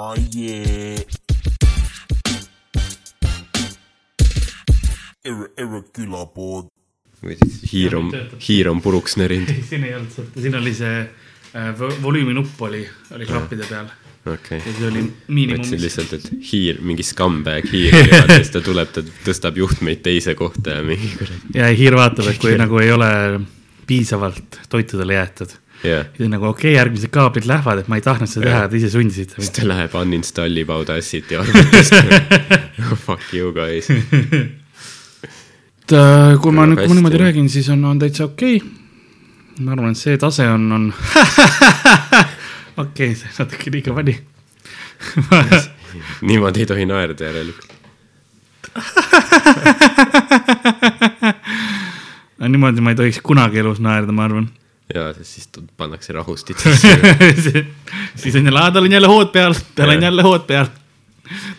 Oh yeah. Erre, erre külapood. või siis hiir on hiir on puruks närinud. ei, siin ei olnud sõltu, siin oli see äh, vo- volüüminupp oli, oli klappide peal okei ja see oli mõtlesin miinimumis. lihtsalt, et hiir, mingi scumbag hiir ja siis ta tuleb, ta tõstab juhtmeid teise kohta ja mingi kuradi. ja hiir vaatab, et kui nagu ei ole piisavalt toitu talle jäetud. jah, siis nagu okei okay,, järgmised kaablid lähevad, et ma ei tahtnud seda teha, te ise sundisite siis ta läheb uninstallib Audacity arvutist Fuck you guys. et äh, kui ma nüüd, kui ma niimoodi räägin, siis on, on täitsa okei okay.. ma arvan, et see tase on, on okei okay,, see natuke liiga funny. niimoodi ei tohi naerda järelikult. niimoodi ma ei tohiks kunagi elus naerda, ma arvan. Ja siis ta pannakse rahustitesse. siis on jälle, tal on jälle hood peal, tal on jälle hood peal.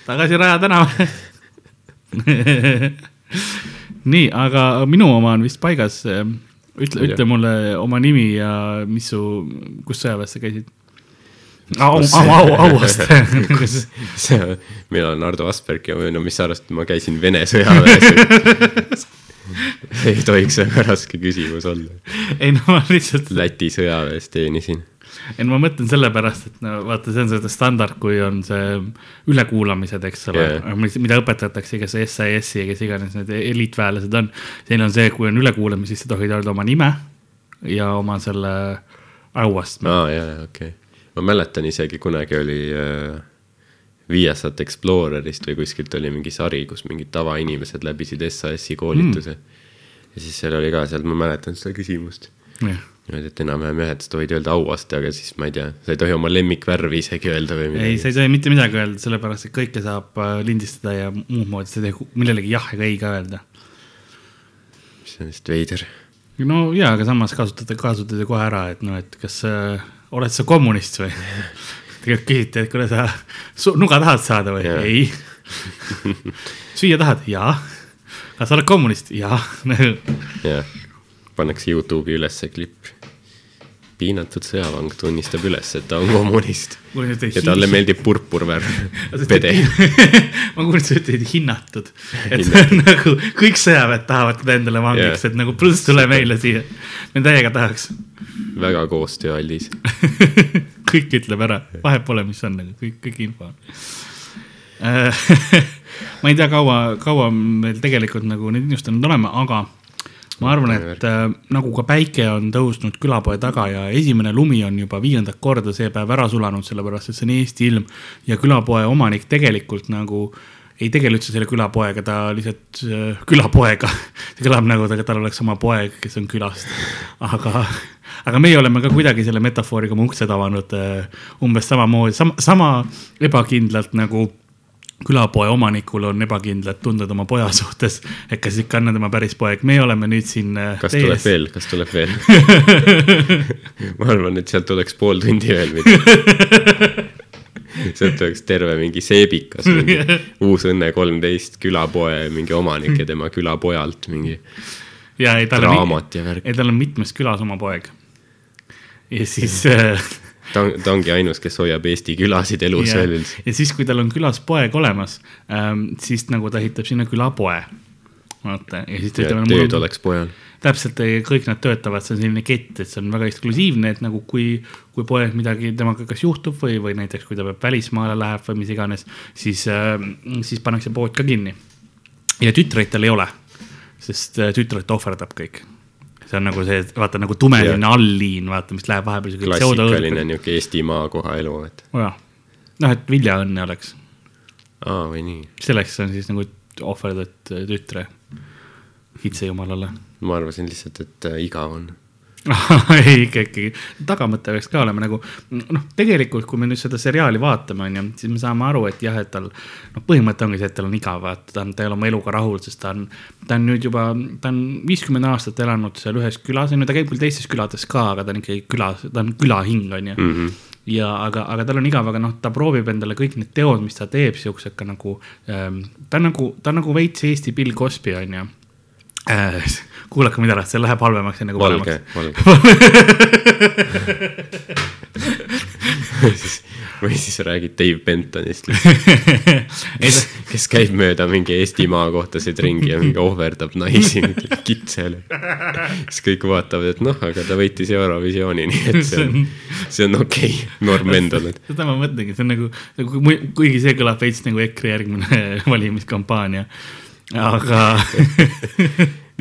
tagasi Raja tänavale. nii, aga minu oma on vist paigas. ütle, ütle mulle oma nimi ja mis su, kus sõjaväes sa käisid? au, au, au, auast. see, mina olen Ardo Asperg ja no mis sa arvasid, et ma käisin Vene sõjaväes? see ei tohiks väga raske küsimus olla. ei no ma lihtsalt, Läti sõjaväes teenisin. ei no ma mõtlen sellepärast, et no vaata, see on seda standard, kui on see ülekuulamised, eks ole yeah., mida õpetatakse, kes SAS-i ja kes iganes need eliitväelased on. Neil on see, kui on ülekuulamine, siis sa tohid öelda oma nime ja oma selle auastme. aa, jaa, jaa, okei okay.. ma mäletan isegi kunagi oli äh, Viasat Explorerist või kuskilt oli mingi sari, kus mingid tavainimesed läbisid SAS-i koolituse mm.. ja siis seal oli ka, seal ma mäletan seda küsimust. niimoodi, et enam-vähem jah, et sa tohid öelda auaste, aga siis ma ei tea, sa ei tohi oma lemmikvärvi isegi öelda või ei, midagi. sa ei tohi mitte midagi öelda, sellepärast et kõike saab äh, lindistada ja muud moodi, sa ei tohi millelegi jah ega ei ka öelda. see on vist veider. no jaa, aga samas kasutate, kasutate kohe ära, et noh, et kas äh, oled sa kommunist või? tegelikult küsiti, et kuule, sa nuga tahad saada või? Ei. süüa tahad? jaa. kas sa oled kommunist? jaa. jah, pannakse Youtube'i ülesse klipp. Piinatud sõjavang tunnistab üles, et ta on kommunist ja talle meeldib purpurvärv, pede. ma kuulsin, sa ütlesid hinnatud, et on nagu kõik sõjaväed tahavad teda endale vangiks yeah., et nagu pluss tule meile siia. me täiega tahaks. väga koostööaldis. kõik ütleb ära, vahet pole, mis on, aga kõik, kõik info on. ma ei tea, kaua, kaua meil tegelikult nagu neid innustanud oleme, aga ma arvan, et äh, nagu ka päike on tõusnud külapoe taga ja esimene lumi on juba viiendat korda see päev ära sulanud, sellepärast et see on Eesti ilm. Ja külapoe omanik tegelikult nagu ei tegele üldse selle külapoega, ta lihtsalt äh, külapoega, see kõlab nagu ta, tal oleks oma poeg, kes on külast, aga, aga meie oleme ka kuidagi selle metafooriga oma uksed avanud äh, umbes samamoodi, sama, sama ebakindlalt nagu külapoe omanikul on ebakindlad tunded oma poja suhtes, et kas ikka on tema päris poeg, meie oleme nüüd siin. kas tuleb veel, kas tuleb veel? ma arvan, et sealt tuleks pool tundi veel midagi. sealt tuleks terve mingi seebikas, mingi uus Õnne kolmteist külapoe mingi omanik ja tema külapojalt mingi ja ei, tal on, ei tal on mitmes külas oma poeg. ja siis äh, ta on, ta ongi ainus, kes hoiab Eesti külasid elus ja, veel ja siis, kui tal on külas poeg olemas ähm,, siis nagu ta ehitab sinna külapoe. vaata ja siis ta ütleb. tööd oleks pojal. täpselt, kõik nad töötavad, see on selline kett, et see on väga eksklusiivne, et nagu kui, kui poeg midagi temaga kas juhtub või, või näiteks kui ta peab välismaale läheb või mis iganes, siis äh,, siis pannakse pood ka kinni. ja tütreid tal ei ole, sest äh, tütred ohverdab kõik. See on nagu see, vaata nagu tumeline Jah. allliin, vaata, mis läheb vahepeal. klassikaline niuke Eesti maakoha elu, et jah, noh, et viljaõnne oleks, aa või nii. selleks on siis nagu ohverdad tütre kitsejumalale ma arvasin lihtsalt, et äh, igav on. ei, ikka ikkagi, tagamõte peaks ka olema nagu noh, tegelikult, kui me nüüd seda seriaali vaatame, onju, siis me saame aru, et jah, et tal noh, põhimõte ongi see, et tal on igav, vaata, ta on, ta ei ole oma eluga rahul, sest ta on, ta on nüüd juba, ta on viiskümmend aastat elanud seal ühes külas, onju, ta käib küll teistes külades ka, aga ta on ikkagi külas, ta on külahing, onju Mm -hmm. ja aga, aga tal on igav, aga noh, ta proovib endale kõik need teod, mis ta teeb, siuksed ka nagu ähm,, ta on nagu, ta on nagu veits Eesti Bill Cosby onju. äh,. Kuulake mind ära, see läheb halvemaks enne kui valge paremaks., valge. või siis räägid Dave Bentonist, ta, kes käib mööda mingi Eesti maakohtasid ringi ja mingi ohverdab naisi kitsele. siis kõik vaatavad, et noh, aga ta võitis Eurovisiooni, nii et see on, see on okei okay., norm endale. seda ma mõtlengi, see on nagu, nagu, kuigi see kõlab veits nagu EKRE järgmine valimiskampaania, aga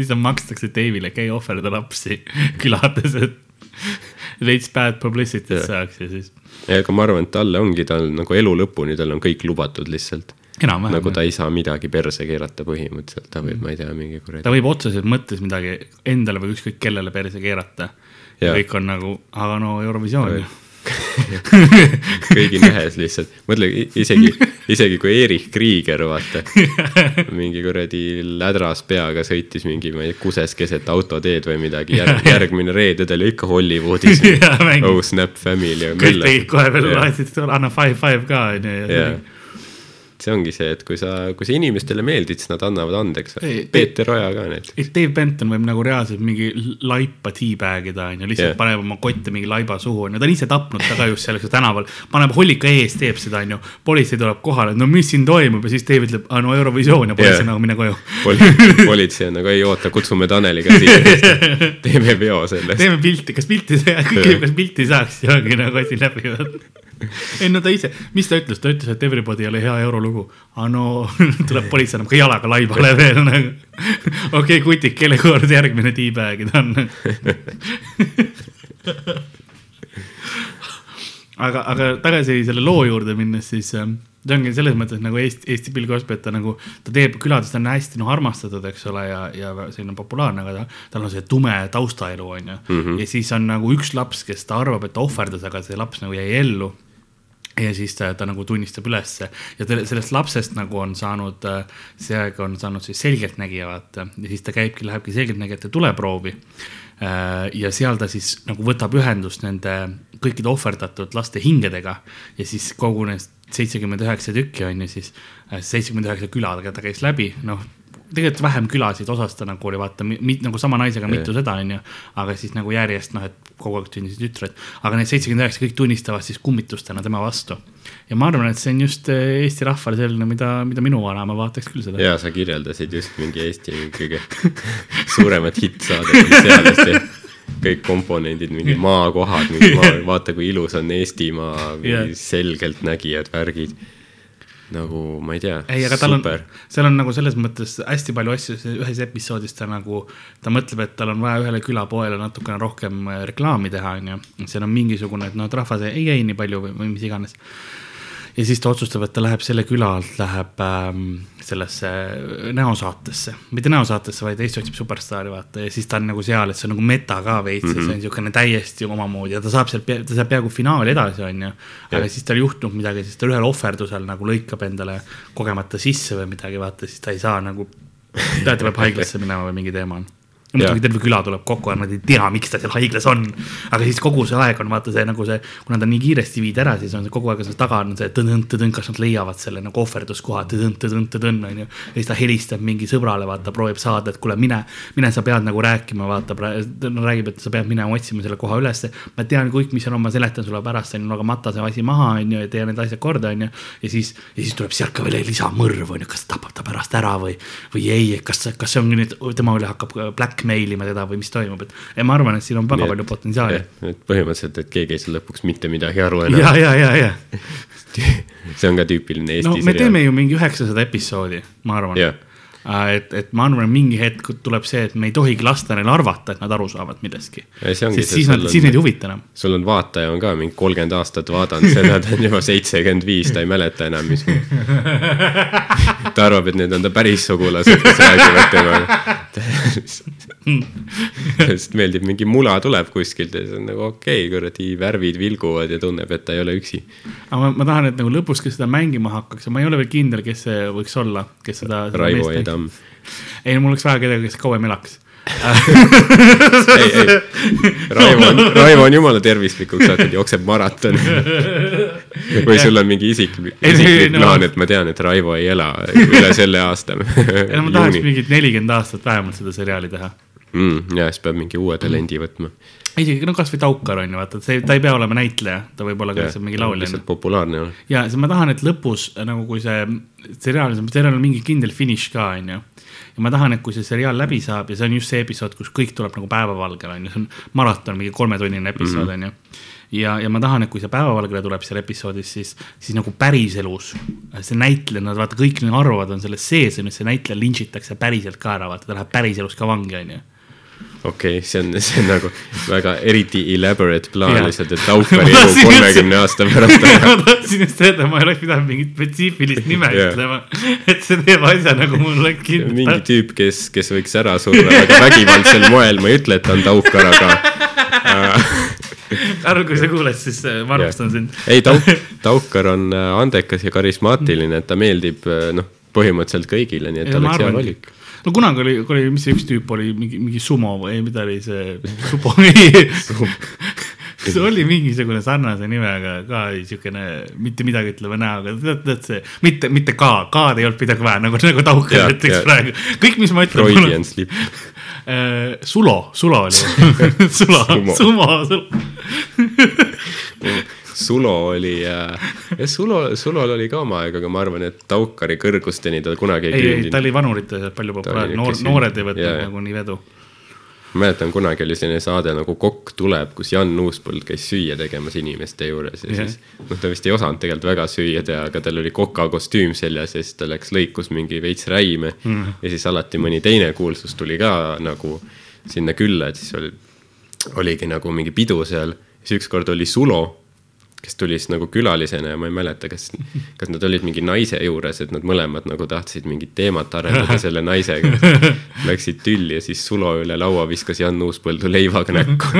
lihtsalt makstakse Dave'ile, käi ohverda lapsi külades, et veits bad publicity't saaks ja siis aga ma arvan, et talle ongi, tal nagu elu lõpuni, tal on kõik lubatud lihtsalt. enam-vähem nagu ta ei saa midagi perse keerata põhimõtteliselt, ta võib, ma ei tea, mingi kuradi ta võib otseselt mõttes midagi endale või ükskõik kellele perse keerata. kõik on nagu, aga no Eurovisioon ju. kõigi nähes lihtsalt, mõtle isegi, isegi kui Erich Krieger, vaata. mingi kuradi lädras peaga sõitis mingi, ma ei tea, kuses keset autoteed või midagi, järg, järgmine reede ta oli ikka Hollywoodis oh snap family ja kõik tegid kohe veel, Jah. laitsid, anna five, five ka onju ja Jaa. See ongi see, et kui sa, kui sa inimestele meeldid, siis nad annavad andeks. Peeter Oja ka näiteks. Dave Benton võib nagu reaalselt mingi laipa teabag ida onju, lihtsalt yeah. paneb oma kotte mingi laiba suhu onju, ta on ise tapnud ta ka just seal tänaval, paneb hollika ees, teeb seda onju. politsei tuleb kohale, no mis siin toimub ja siis Dave ütleb, aa no Eurovisioon ja politsei yeah. nagu mine koju. Poli- politsei on nagu ei oota, kutsume Taneli ka siia, teeme peo sellest. teeme pilti, kas pilti, kas pilti saaks ja ongi nagu asi läbi. ei no ta ise, mis ta ütles, ta ütles, et Everybody oli hea eurolugu. aa no tuleb politsei annab ka jalaga laibale veel nagu. okei okay,, kutik, kelle kord järgmine teabag'id on? aga, aga tagasi selle loo juurde minnes, siis ähm, ta ongi selles mõttes nagu Eesti, Eesti Bill Cosby, et ta nagu, ta teeb külades, ta on hästi noh armastatud, eks ole, ja, ja selline populaarne, aga ta, tal on see tume taustaelu, on ju. ja siis on nagu üks laps, kes ta arvab, et ta ohverdas, aga see laps nagu jäi ellu ja siis ta, ta nagu tunnistab ülesse ja te, sellest lapsest nagu on saanud, see aeg on saanud siis selgeltnägija, vaata, ja siis ta käibki, lähebki selgeltnägijate tuleproovi. ja seal ta siis nagu võtab ühendust nende kõikide ohverdatud laste hingedega ja siis kogunes seitsekümmend üheksa tükki on ju siis, seitsekümmend üheksa küla ta ta käis läbi, noh tegelikult vähem külasid, osas ta nagu oli vaata nagu sama naisega mitu seda onju, aga siis nagu järjest noh, et kogu aeg sündisid tütred, aga need seitsekümmend üheksa kõik tunnistavad siis kummitustena tema vastu. ja ma arvan, et see on just eh, Eesti rahvale selline, mida, mida minu vanaema vaataks küll seda. ja sa kirjeldasid just mingi Eesti kõige suuremat hittsaadet, mis seal just kõik komponendid, mingi maakohad, mingi maa, vaata kui ilus on Eestimaa, selgeltnägijad, värgid. Nagu ma ei tea, ei, aga tal on super,, seal on nagu selles mõttes hästi palju asju, ühes episoodis ta nagu, ta mõtleb, et tal on vaja ühele külapoele natukene rohkem äh, reklaami teha, onju. seal on mingisugune, et noh, et rahvas ei käi nii palju või, või mis iganes. Ja siis ta otsustab, et ta läheb selle küla alt, läheb ähm, sellesse näosaatesse, mitte näosaatesse, vaid Eesti otsib superstaari, vaata, ja siis ta on nagu seal, et see on nagu meta ka veits mm, -hmm. ja see on niisugune täiesti omamoodi ja ta saab sealt, ta saab peaaegu finaali edasi, onju. aga Jah. siis tal juhtub midagi, siis ta ühel ohverdusel nagu lõikab endale kogemata sisse või midagi, vaata, siis ta ei saa nagu, ta peab haiglasse minema või mingi teema on. Muidugi Jah. terve küla tuleb kokku ja nad ei tea, miks ta seal haiglas on. aga siis kogu see aeg on vaata see nagu see, kuna ta nii kiiresti viidi ära, siis on see kogu aeg on see taga on see tõdõn-tõdõn, kas nad leiavad selle nagu ohverduskoha tõdõn-tõdõn-tõdõn on ju. ja siis ta helistab mingi sõbrale, vaata, proovib saada, et kuule, mine, mine, sa pead nagu rääkima, vaata, ta räägib, et sa pead minema otsima selle koha ülesse. ma tean kõik, mis seal on, ma seletan sulle pärast, on ju, aga mata see asi maha, on ju, ja tee need asjad korda, on ju. ja siis, ja siis tuleb sealt ka veel lisamõrv, on ju, kas ta tapab ta pärast ära või, või ei, kas, kas see on nüüd tema üle hakkab blackmail ima teda või mis toimub, et ja ma arvan, et siin on väga palju potentsiaali. et põhimõtteliselt, et keegi ei saa lõpuks mitte midagi aru enam ja, ja, ja, ja see on ka tüüpiline Eesti no me teeme ju mingi üheksasada episoodi, ma arvan. et, et ma arvan, mingi hetk tuleb see, et me ei tohigi lasta neil arvata, et nad aru saavad millestki. Sest siis nad, on- siis neid ei huvita enam. sul on vaataja on ka mingi kolmkümmend aastat vaadanud seda, ta on juba seitsekümmend viis, ta ei mäleta enam, mis. ta arvab, et need on ta päris sugulased, kes räägivad temaga. sest meeldib mingi mula tuleb kuskilt ja siis on nagu okei okay,, kuradi värvid vilguvad ja tunneb, et ta ei ole üksi. aga ma, ma tahan, et nagu lõpus, kes seda mängima hakkaks ja ma ei ole veel kindel, kes see võiks olla, kes seda. Raivo E. Tamm. ei, mul oleks vaja kedagi, kes kauem elaks. ei, ei, Raivo on, Raivo on jumala tervislikuks saanud, jookseb maratoni. või sul on mingi isiklik, isiklik no- plaan, et ma tean, et Raivo ei ela üle selle aasta. ei no ma tahaks mingit nelikümmend aastat vähemalt seda seriaali teha. mm,. ja siis peab mingi uue talendi võtma. Isegi no kasvõi Taukar on ju, vaata, et see, ta ei pea olema näitleja, ta võib olla ka lihtsalt mingi laulja. lihtsalt populaarne olla. ja siis ma tahan, et lõpus nagu kui see seriaal, seriaal on mingi kindel finiš ka, onju. ja ma tahan, et kui see seriaal läbi saab ja see on just see episood, kus kõik tuleb nagu päevavalgele, onju, see on maraton, mingi kolmetunnine episood, onju. ja, ja ma tahan, et kui see päevavalgele tuleb seal episoodis, siis, siis nagu päriselus see näitleja, nad vaata kõik arvavad, on selles sees, onju, et see näitleja lintšitakse päriselt ka ära, vaata, ta läheb päriselus ka vangi, onju okei okay,, see on, see on nagu väga eriti elaborate plaan lihtsalt, et Taukari elu kolmekümne aasta pärast ma tahtsin just öelda, ma ei oleks pidanud mingit spetsiifilist nime Jah. ütlema, et see teeb asja nagu mul mingi kindel. tüüp, kes, kes võiks ära surra väga vägivaldsel moel, ma ei ütle, et ta on Taukar, aga arvan, kui sa kuuled, siis äh, ma armastan sind. ei, Tauk-, Taukar on äh, andekas ja karismaatiline, et ta meeldib äh, noh, põhimõtteliselt kõigile, nii et ma oleks hea valik. No kunagi oli, oli, mis see üks tüüp oli, mingi, mingi sumo või mida oli see, supo, see oli mingisugune sarnase nimega ka siukene mitte midagi ütleva näoga, tead, tead see, mitte, mitte K, K-d ei olnud midagi vaja, nagu, nagu Taukar ütleks praegu. kõik, mis ma ütlen. Freudian slip. Sulo, Sulo oli. Sulo, Sumo. Sumo, Sulo. Oli äh,, jah, Sulo, Sulol oli ka oma aeg, aga ma arvan, et Taukari kõrgusteni ta kunagi ei ei, ei, ta oli vanurite seas palju populaarne, noor, noored ei võtnud nagu nii vedu. mäletan, kunagi oli selline saade nagu Kokk tuleb, kus Jan Uuspõld käis süüa tegemas inimeste juures ja Jah. siis noh, ta vist ei osanud tegelikult väga süüa teha, aga tal oli koka kostüüm seljas ja siis ta läks lõikus mingi veits räime mm. ja siis alati mõni teine kuulsus tuli ka nagu sinna külla, et siis oli, oligi nagu mingi pidu seal, siis ükskord oli Sulo kes tuli siis nagu külalisena ja ma ei mäleta, kas, kas nad olid mingi naise juures, et nad mõlemad nagu tahtsid mingit teemat arendada selle naisega. Läksid tülli ja siis Sulo üle laua viskas Jan Uuspõldu leivaga näkku.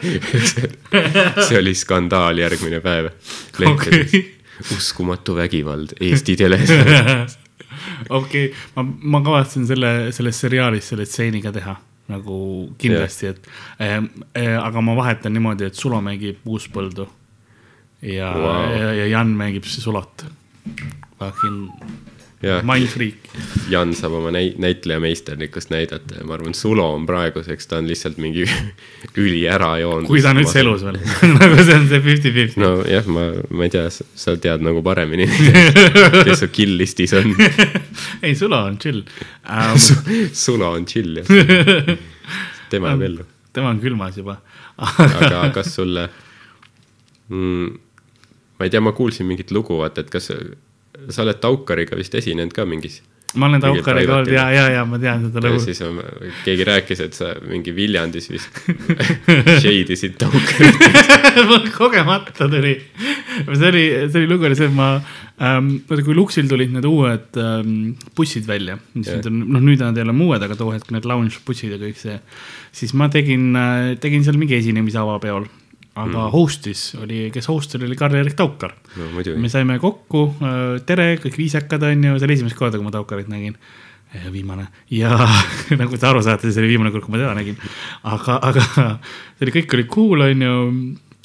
see oli skandaal järgmine päev. Okei. uskumatu vägivald Eesti teles. okei, ma, ma kavatsen selle, selles seriaalis selle stseeni ka teha nagu kindlasti, et äh, äh, aga ma vahetan niimoodi, et Sulo mängib Uuspõldu ja Wow. ja, ja Jan mängib Sulot. Fucking jah, mind freak. Jan saab oma näi-, näitlejameisterlikkust näidata ja ma arvan, Sulo on praeguseks, ta on lihtsalt mingi üli ära joonud. kui ta on üldse elus veel nagu see on see fifty-fifty no.. nojah, ma, ma ei tea, sa tead nagu paremini, kes su kill list'is on. ei, Sulo on chill um,. Sulo on chill jah, tema jääb ellu. tema on külmas juba aga kas sulle mm,, ma ei tea, ma kuulsin mingit lugu, vaata, et kas sa, oled Taukariga vist esinenud ka mingis ma olen Taukariga olnud ja, ja, ja ma tean seda lugu. siis on, keegi rääkis, et sa mingi Viljandis vist shade isid Taukarit. mul kogemata tuli, see oli, see oli lugu oli see, et ma ähm,, kui Luxil tulid need uued ähm, bussid välja, mis nüüd on, noh, nüüd nad ei ole uued, aga too hetk need lounge bussid ja kõik see, siis ma tegin äh,, tegin seal mingi esinemise avapeol. Aga mm. host'is oli, kes host oli, Karl-Erik Taukar. no me, saime kokku, tere, kõik viisakad on ju, see oli esimest korda, kui ma Taukarit nägin. viimane ja nagu te aru saate, see oli viimane kord, kui ma teda nägin. aga, aga see oli, kõik oli cool, on ju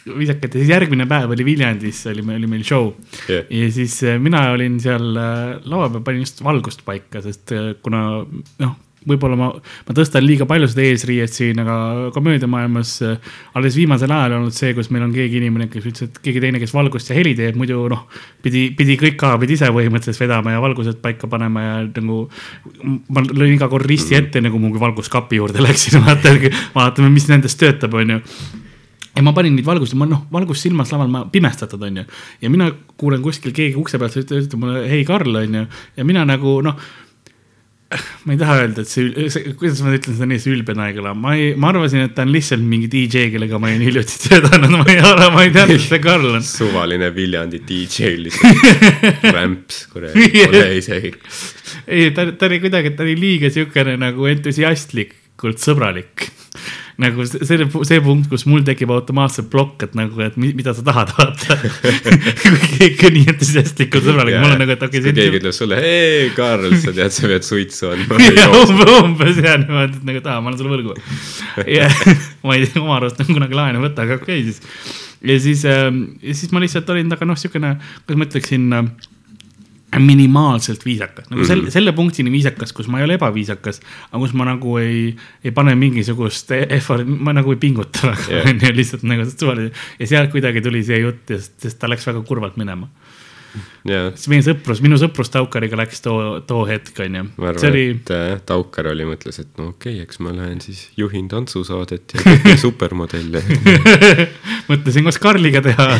viisakad ja siis järgmine päev oli Viljandis, oli meil, oli meil show Jah. ja siis äh, mina olin seal äh, laua peal, panin just valgust paika, sest äh, kuna noh, võib-olla ma, ma tõstan liiga palju seda eesriiet siin, aga komöödiamaailmas äh, alles viimasel ajal olnud see, kus meil on keegi inimene, kes ütles, et keegi teine, kes valgust ja heli teeb, muidu noh, pidi, pidi kõik kahapidi ise põhimõtteliselt vedama ja valgused paika panema ja nagu ma lõin iga kord risti ette, enne kui ma valguskapi juurde läksin, vaata, vaatame, mis nendest töötab, onju ja ma panin neid valgusi, ma noh, valgus silmas laval, ma pimestatud, onju. ja mina kuulen kuskil keegi ukse pealt, ütleb mulle, hei Karl, onju. ja mina nagu noh, ma ei taha öelda, et see, see, kuidas ma ütlen seda nii, see ülbena ei kõla, ma ei, ma arvasin, et ta on lihtsalt mingi DJ, kellega ma olin hiljuti töötanud, ma ei ole, ma ei teadnud, et see Karl on. suvaline Viljandi DJ lihtsalt, rämps, kuradi, pole isegi. ei, ta, ta oli kuidagi, ta oli liiga siukene nagu entusiastlikult sõbralik. Nagu see, see, punkt, kus mul tekib automaatselt plokk, et nagu, et mi, mida sa tahad vaata kui keegi on nii entusiastlikult sõbralik, mul on nagu, et okei kui okay, keegi ütleb sulle, hei Karl, sa tead, sa pead suitsu andma. umbes, umbes ja niimoodi, et nagu taha, ma olen sulle võlgu. ja ma ei tea, oma arust nagu kunagi laenu ei võta, aga okei okay, siis. ja siis, ja siis ma lihtsalt olin taga noh, siukene, kuidas ma ütleksin äh, minimaalselt viisakas, nagu selle, selle punktini viisakas, kus ma ei ole ebaviisakas, aga kus ma nagu ei, ei pane mingisugust effort'i, ma nagu ei pinguta onju, lihtsalt nagu suvaline. ja sealt kuidagi tuli see jutt, sest, sest ta läks väga kurvalt minema. Siis meie sõprus, minu sõprus Taukariga läks too, too hetk onju. ma see arvan, oli, et äh, Taukar oli, mõtles, et no okei okay,, eks ma lähen siis juhin tantsusaadet ja supermodelle. mõtlesin koos Karliga teha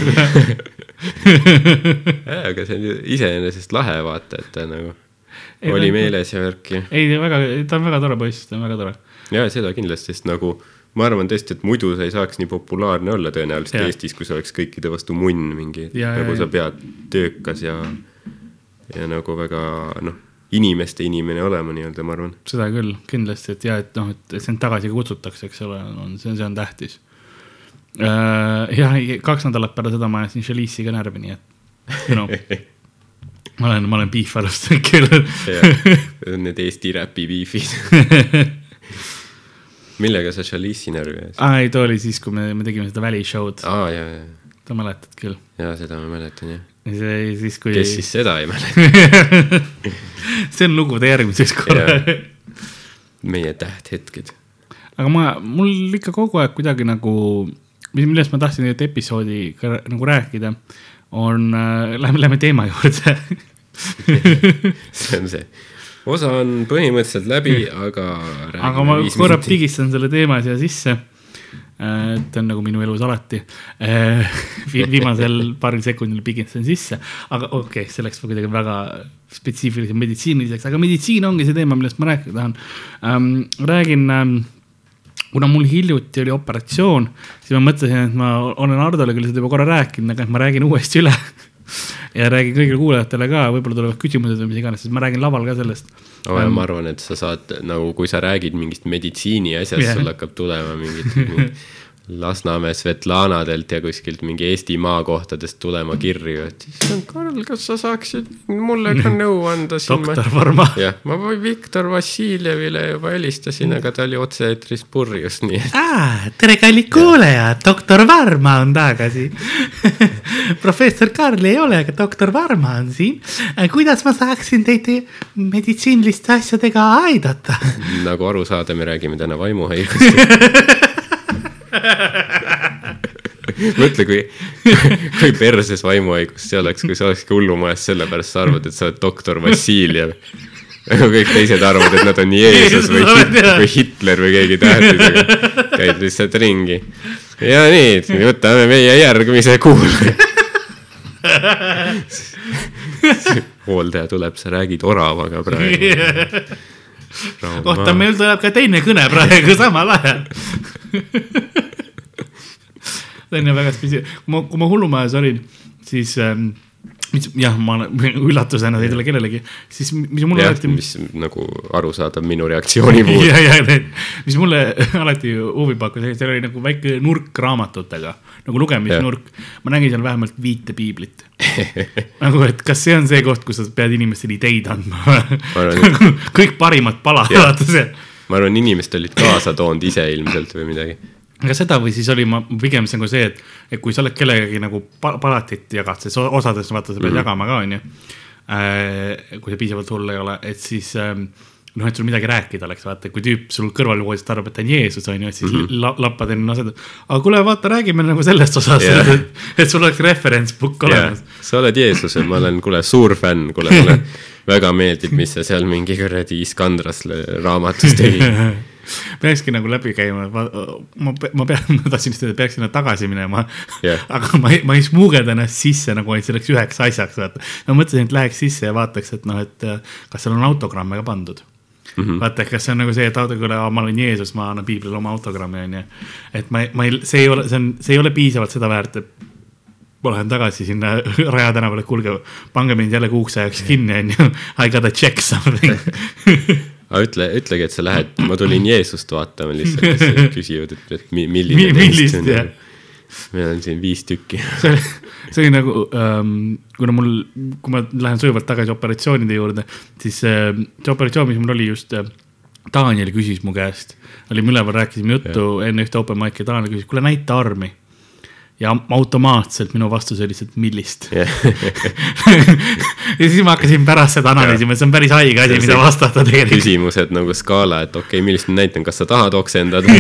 aga see on ju iseenesest lahe vaata, et ta nagu Ei, oli ta- meeles ja värki. ei, väga, ta on väga tore poiss, ta on väga tore. ja seda kindlasti, sest nagu ma arvan tõesti, et muidu sa ei saaks nii populaarne olla tõenäoliselt Jah. Eestis, kui sa oleks kõikide vastu munn mingi, Ja, nagu ja, sa ja. pead töökas ja, ja nagu väga noh, inimeste inimene olema nii-öelda, ma arvan. seda küll, kindlasti, et ja, et noh, et sind tagasi kutsutakse, eks ole, on see, see on tähtis. jah, kaks nädalat peale seda ma ajasin Chalice'i ka närvi, nii et you know, ma olen, ma olen beef alustanud küll. Need Eesti räpi beef'id. millega sa Chalice'i närvi ajasid? aa, ei, too oli siis, kui me, me tegime seda välishow'd, aa, ja, ja, sa mäletad küll. ja seda ma mäletan jah. ja see siis, kui. kes siis seda ei mäleta? see on lugude järgmiseks korraks. meie tähthetked. aga ma, mul ikka kogu aeg kuidagi nagu, millest ma tahtsin nüüd episoodi ka nagu rääkida, on äh,, lähme, lähme teema juurde see on see. Osa on põhimõtteliselt läbi, aga. aga ma korra. pigistan selle teema siia sisse. et on nagu minu elus alati. viimasel paaril sekundil pigistan sisse, aga okei okay,, see läks kuidagi väga spetsiifiliseks meditsiiniliseks, aga meditsiin ongi see teema, millest ma rääkida tahan ähm,. räägin ähm, kuna mul hiljuti oli operatsioon, siis ma mõtlesin, et ma olen Hardole küll seda juba korra rääkinud, aga et ma räägin uuesti üle. ja räägin kõigile kuulajatele ka, võib-olla tulevad küsimused või mis iganes, siis ma räägin laval ka sellest. aga ma arvan, et sa saad nagu, kui sa räägid mingist meditsiini asjast yeah., sul hakkab tulema mingit mingi Lasnamäe Svetlanadelt ja kuskilt mingi Eesti maakohtadest tulema kirju, et issand Karl, kas sa saaksid mulle ka nõu anda siin? doktor Varma. jah, ma Viktor Vassiljevile juba helistasin, aga ta oli otse-eetris purjus, nii et Ah, tere, kallid kuulajad, doktor Varma on tagasi. professor Karl ei ole, aga doktor Varma on siin. kuidas ma saaksin teid meditsiiniliste asjadega aidata? nagu aru saada, me räägime täna vaimuhaigustest. mõtle, kui, kui perses vaimuhaigus see oleks, kui sa olekski hullumajas, sellepärast sa arvad, et sa oled doktor Vassiljev. aga kõik teised arvavad, et nad on Jeesus või või Hitler või keegi tähtisega. käid lihtsalt ringi. ja nii, võtame meie järgmise kuulaja. hooldaja tuleb, sa räägid oravaga praegu. oota, meil tuleb ka teine kõne praegu samal ajal. See on ju väga spetsiifiline, kui ma, kui ma hullumajas olin, siis ähm, mis jah, ma üllatusena ei tule kellelegi, siis mis mulle jah, alati. mis nagu arusaadav minu reaktsiooni puhul. ja, ja mis mulle alati huvi pakkus, seal oli nagu väike nurk raamatutega, nagu lugemisnurk. ma nägin seal vähemalt viite piiblit. nagu, et kas see on see koht, kus sa pead inimestele ideid andma arvan,? kõik parimad palad, vaata see ma arvan, inimesed olid kaasa toonud ise ilmselt või midagi. Aga seda või siis oli ma pigem see nagu see, et, et kui sa oled kellegagi nagu pa- palatit jagad, siis osades vaata sa pead mm -hmm. jagama ka, onju. kui see piisavalt hull ei ole, et siis ähm, noh, et sul midagi rääkida oleks, vaata, kui tüüp sul kõrvalvoodist arvab, et ta on Jeesus, onju, et siis mm -hmm. la, lappad enne asjad. aga kuule, vaata, räägime nagu sellest osast yeah., et sul oleks reference book olemas. sa oled Jeesus ja ma olen, kuule, suur fänn, kuule, mulle väga meeldib, mis sa seal mingi kuradi Iskandras raamatus tegid. peakski nagu läbi käima, ma, ma pean, ma tahtsin just öelda, et peaks sinna tagasi minema Jah. aga ma ei, ma ei smuugelda ennast sisse nagu ainult selleks üheks asjaks, vaata. ma mõtlesin, et läheks sisse ja vaataks, et noh, et äh, kas seal on autogramme ka pandud mm. -hmm. vaata, kas see on nagu see, et auto, kuule, ma olen Jeesus, ma annan piiblile oma autogrammi, onju. et ma, ma ei, see ei ole, see on, see ei ole piisavalt seda väärt, et ma lähen tagasi sinna Raja tänavale, kuulge, pange mind jälle kuuks ajaks kinni, onju. I gotta check something. aga ütle, ütlegi, et sa lähed, ma tulin Jeesust vaatama lihtsalt, siis küsivad, et, et mi- milline Mi- millist, jah. meil on siin viis tükki. see oli, see oli nagu ähm,, kuna mul, kui ma lähen sujuvalt tagasi operatsioonide juurde, siis äh, see operatsioon, mis mul oli just äh,, Daniel küsis mu käest, olime üleval, rääkisime juttu enne ühte open mic'i, Daniel küsis, kuule näita armi. Ja automaatselt minu vastus oli lihtsalt, millist. ja siis ma hakkasin pärast seda analüüsima, see on päris haige asi, mida vastata tegelikult. küsimused nagu skaala, et okei okay,, millist ma näitan, kas sa tahad oksendada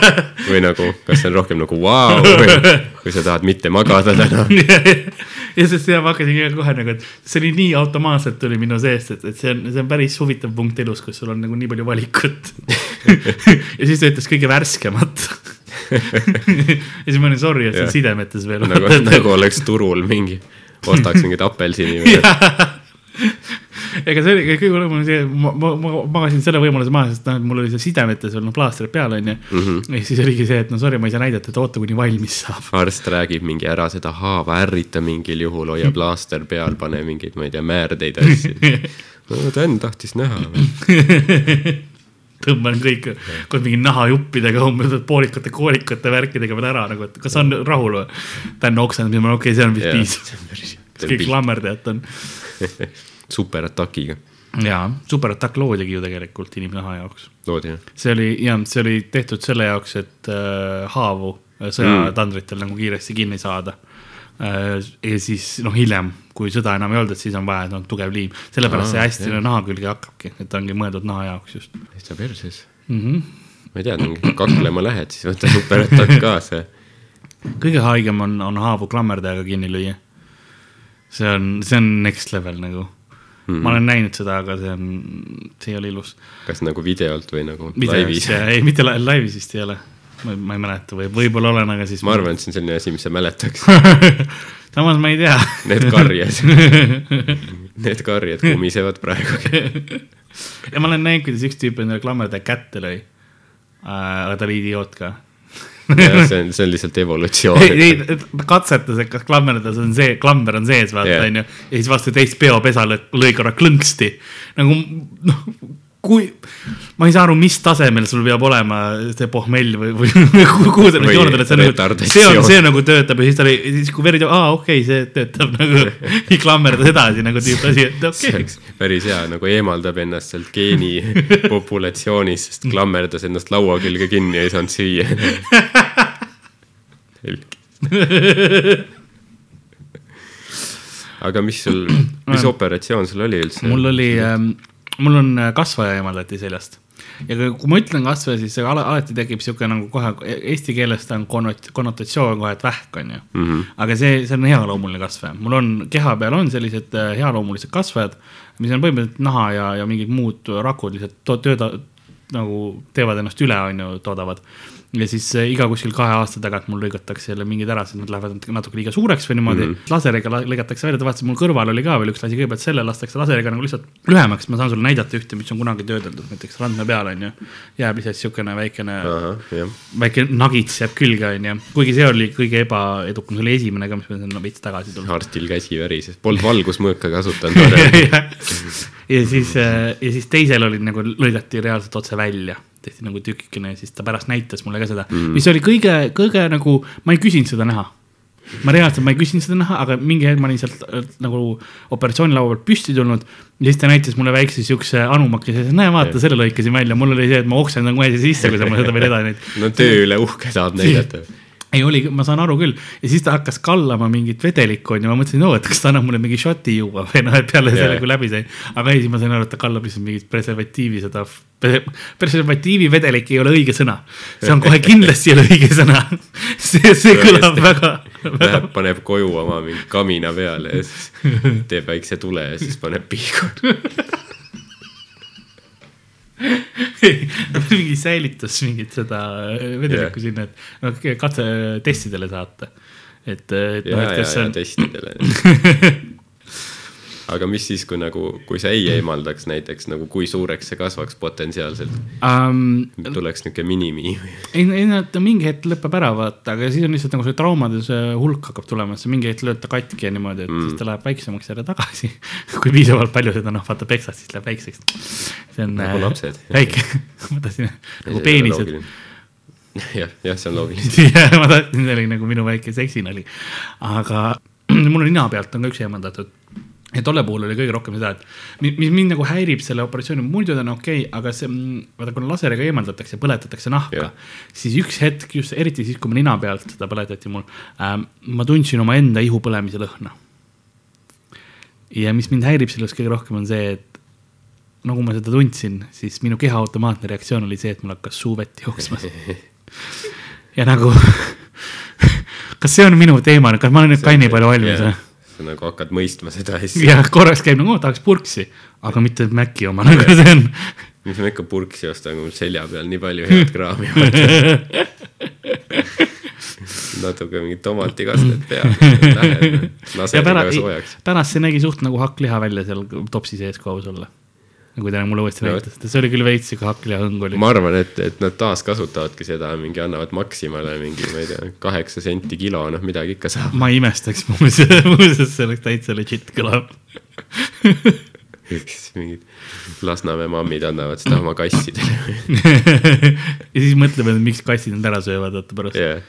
või nagu, kas see on rohkem nagu vau wow, või kui sa tahad mitte magada täna. ja sest ja ma hakkasin kohe nagu, et see oli nii automaatselt tuli minu seest, et, et see on, see on päris huvitav punkt elus, kus sul on nagu nii palju valikut. ja siis ta ütles kõige värskemat. ja siis ma olin sorry, et see on sidemetes veel. nagu, nagu oleks turul mingi, ostaks mingit apelsini või ega see oli kõige hullem oli see, ma, ma, ma magasin selle võimaluse maha, sest noh, mul oli see sidemetes olnud plaastrid peal, onju. ja siis oligi see, et no sorry, ma ei saa näidata, et oota, kuni valmis saab. arst räägib mingi ära seda haava, ärrita mingil juhul, hoia plaaster peal, pane mingeid, ma ei tea, määrdeid asju. no Dan tahtis näha. tõmban kõik koos mingi nahajuppidega umbes poolikute koolikute värkidega veel ära nagu, et kas on rahul või? Dan oksendab ja ma okei okay,, see on vist piisav. kõik klammerdajad on. superatakiga jaa, superattack loodigi ju tegelikult inimnaha jaoks. loodi jah? see oli jah, see oli tehtud selle jaoks, et äh, haavu äh, sõjatandritel mm. nagu kiiresti kinni saada. Ja siis noh, hiljem, kui sõda enam ei olnud, et siis on vaja no, tugev liim, sellepärast see Aa, hästi jah. naha külge hakkabki, et ta ongi mõeldud naha jaoks just täitsa perses. mm. -hmm. ma ei teadnud, kaklema lähed, siis võta superatak kaasa. kõige haigem on, on haavu klammerdajaga kinni lüüa. see on, see on next level nagu mm.. ma olen näinud seda, aga see on, see ei ole ilus. kas nagu videolt või nagu videos laivis? ei, mitte la- laivis vist ei ole. ma, ma ei mäleta või võib-olla olen, aga siis. ma arvan, et see on selline asi, mis sa mäletaks. samas ma ei tea. Need karjed, need karjed kumisevad praegu. ja ma olen näinud, kuidas üks tüüp endale klammerdaja kätte lõi. aga ta oli idioot ka. see on, see on lihtsalt evolutsioon. ei, ei, ta katsetas, et kas klammerdas on see, klammer on sees, vaata Jah. onju. ja siis vastu teist peopesa lõi korra klõnksti. nagu noh, kui, ma ei saa aru, mis tasemel sul peab olema see pohmell või, või kuhu sa nüüd jooned oled, see on nagu, see on, see nagu töötab ja siis ta oli, siis kui veri, aa okei okay,, see töötab nagu, klammerdas edasi nagu tüüp asi, et okei. oleks päris hea, nagu eemaldab ennast sealt geeni populatsioonist, sest klammerdas ennast laua külge kinni ja ei saanud süüa. aga mis sul, mis operatsioon sul oli üldse? mul oli, mul on äh, kasvaja eemaldati seljast ja kui ma ütlen kasvaja, siis see ala- alati tekib sihuke nagu kohe eesti keeles ta on konnot- konnotatsioon kohe, et vähk on ju mm. -hmm. aga see, see on healoomuline kasvaja, mul on keha peal on sellised äh, healoomulised kasvajad, mis on põhimõtteliselt naha ja, ja mingid muud rakud lihtsalt tööda nagu teevad ennast üle, on ju, toodavad. Ja siis äh, iga kuskil kahe aasta tagant mul lõigatakse jälle mingid ära, sest nad lähevad natuke liiga suureks või niimoodi mm. -hmm. laseriga la- lõigatakse välja, ta vaatas, mul kõrval oli ka veel üks asi, kõigepealt selle lastakse laseriga nagu lihtsalt lühemaks, ma saan sulle näidata ühte, mis on kunagi töödeldud, näiteks randme peal on ju. jääb lihtsalt siukene väikene, ahah, jah. väike nagits jääb külge on ju, kuigi see oli kõige ebaedukam, see oli esimene ka, mis ma sinna veits tagasi tulnud. arstil käsi värises, polnud valgusmõõka kasutanud ja siis, ja siis teisel oli nagu lõigati reaalselt otse välja, tehti nagu tükikene ja siis ta pärast näitas mulle ka seda mm., mis oli kõige, kõige nagu, ma ei küsinud seda näha. ma reaalselt, ma ei küsinud seda näha, aga mingi hetk ma olin sealt äh, nagu operatsioonilaua pealt püsti tulnud ja siis ta näitas mulle väikse siukse anumakese, näe vaata, selle lõikasin välja, mul oli see, et ma oksendan kohe siia sisse, kui sa mulle seda veel edasi näitad. no töö üle uhke tahab näidata. ei oli, ma saan aru küll ja siis ta hakkas kallama mingit vedelikku onju, ma mõtlesin, oo, et kas ta annab mulle mingi šoti juua või noh, et peale selle, kui läbi sai. aga ei, siis ma sain aru, et ta kallab lihtsalt mingit preservatiivi seda. preservatiivi vedelik ei ole õige sõna, see on kohe kindlasti ei ole õige sõna. see, see kõlab väga, väga Läheb, paneb koju oma mingi kamina peale ja siis teeb väikse tule ja siis paneb pihku. mingi säilitas mingit seda vedelikku Jah. sinna, et noh, katse testidele saata. et, et noh, et kas see on testidele. aga mis siis, kui nagu, kui sa ei eemaldaks näiteks nagu, kui suureks see kasvaks potentsiaalselt um,. tuleks niisugune minimi ei, ei no ta mingi hetk lõpeb ära vaata, aga siis on lihtsalt nagu see traumade see hulk hakkab tulema, sa mingi hetk lööd ta katki ja niimoodi, et mm. siis ta läheb väiksemaks jälle tagasi. kui piisavalt palju seda noh, vaata peksad, siis läheb väikseks. see on Nagu äh, lapsed. väike, ma tahtsin nagu peenised. jah, jah, see on loogiline. jah, ma tahtsin, see oli nagu minu väike seksinali. aga mul on nina pealt on ka üks eemaldatud ja tolle puhul oli kõige rohkem seda, et mi- mis mind nagu häirib selle operatsiooni, muidu ta on okei okay,, aga see, vaata kuna laseriga eemaldatakse, põletatakse nahka Jah., siis üks hetk just eriti siis, kui ma nina pealt seda põletati mul ähm,, ma tundsin omaenda ihu põlemise lõhna. ja mis mind häirib selles kõige rohkem on see, et nagu ma seda tundsin, siis minu keha automaatne reaktsioon oli see, et mul hakkas suu vett jooksma. ja nagu, kas see on minu teema, kas ma olen nüüd ka nii palju valmis või? Sa nagu hakkad mõistma seda asja. jah, korraks käib nagu, tahaks purksi, aga mitte Maci oma, nagu see on. mis ma ikka purksi ostan, kui mul selja peal nii palju head kraami on. natuke mingit tomatikastet peal. pärast see nägi suht nagu hakkliha välja seal topsi sees ka aus olla. Kui ta mulle uuesti näitas, see oli küll veits sihuke hakklihaõng oli. ma arvan, et, et nad taaskasutavadki seda, mingi annavad Maximale mingi, ma ei tea, kaheksa senti kilo, noh midagi ikka saab. ma ei imestaks, muuseas, muuseas see oleks täitsa legit kõlab. siis mingid Lasnamäe mammid annavad seda oma kassidele. ja siis mõtleme, miks kassid nad ära söövad, vaata pärast jah,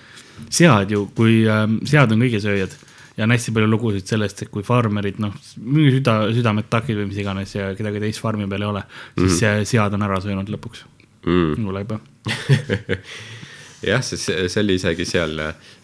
sead ju, kui ähm, sead on kõigesööjad ja on hästi palju lugusid sellest, et kui farmerid noh, mingi süda, südametakid või mis iganes ja kedagi teist farmi peal ei ole, siis mm. sead on ära söönud lõpuks mm. nagu läbi. jah, see, see oli isegi seal,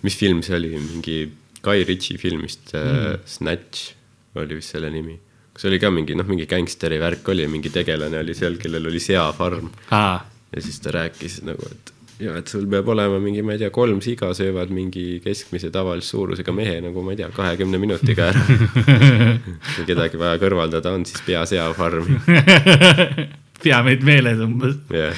mis film see oli, mingi Guy Ritchie filmist mm. Snatch oli vist selle nimi. kas oli ka mingi noh, mingi gängsteri värk oli, mingi tegelane oli seal, kellel oli seafarm aa, ja siis ta rääkis nagu, et ja et sul peab olema mingi, ma ei tea, kolm siga söövad mingi keskmise tavalise suurusega mehe nagu ma ei tea, kahekümne minutiga ära. kui kedagi vaja kõrvaldada on, siis pea seafarmi. pea meid meeles umbes, jah,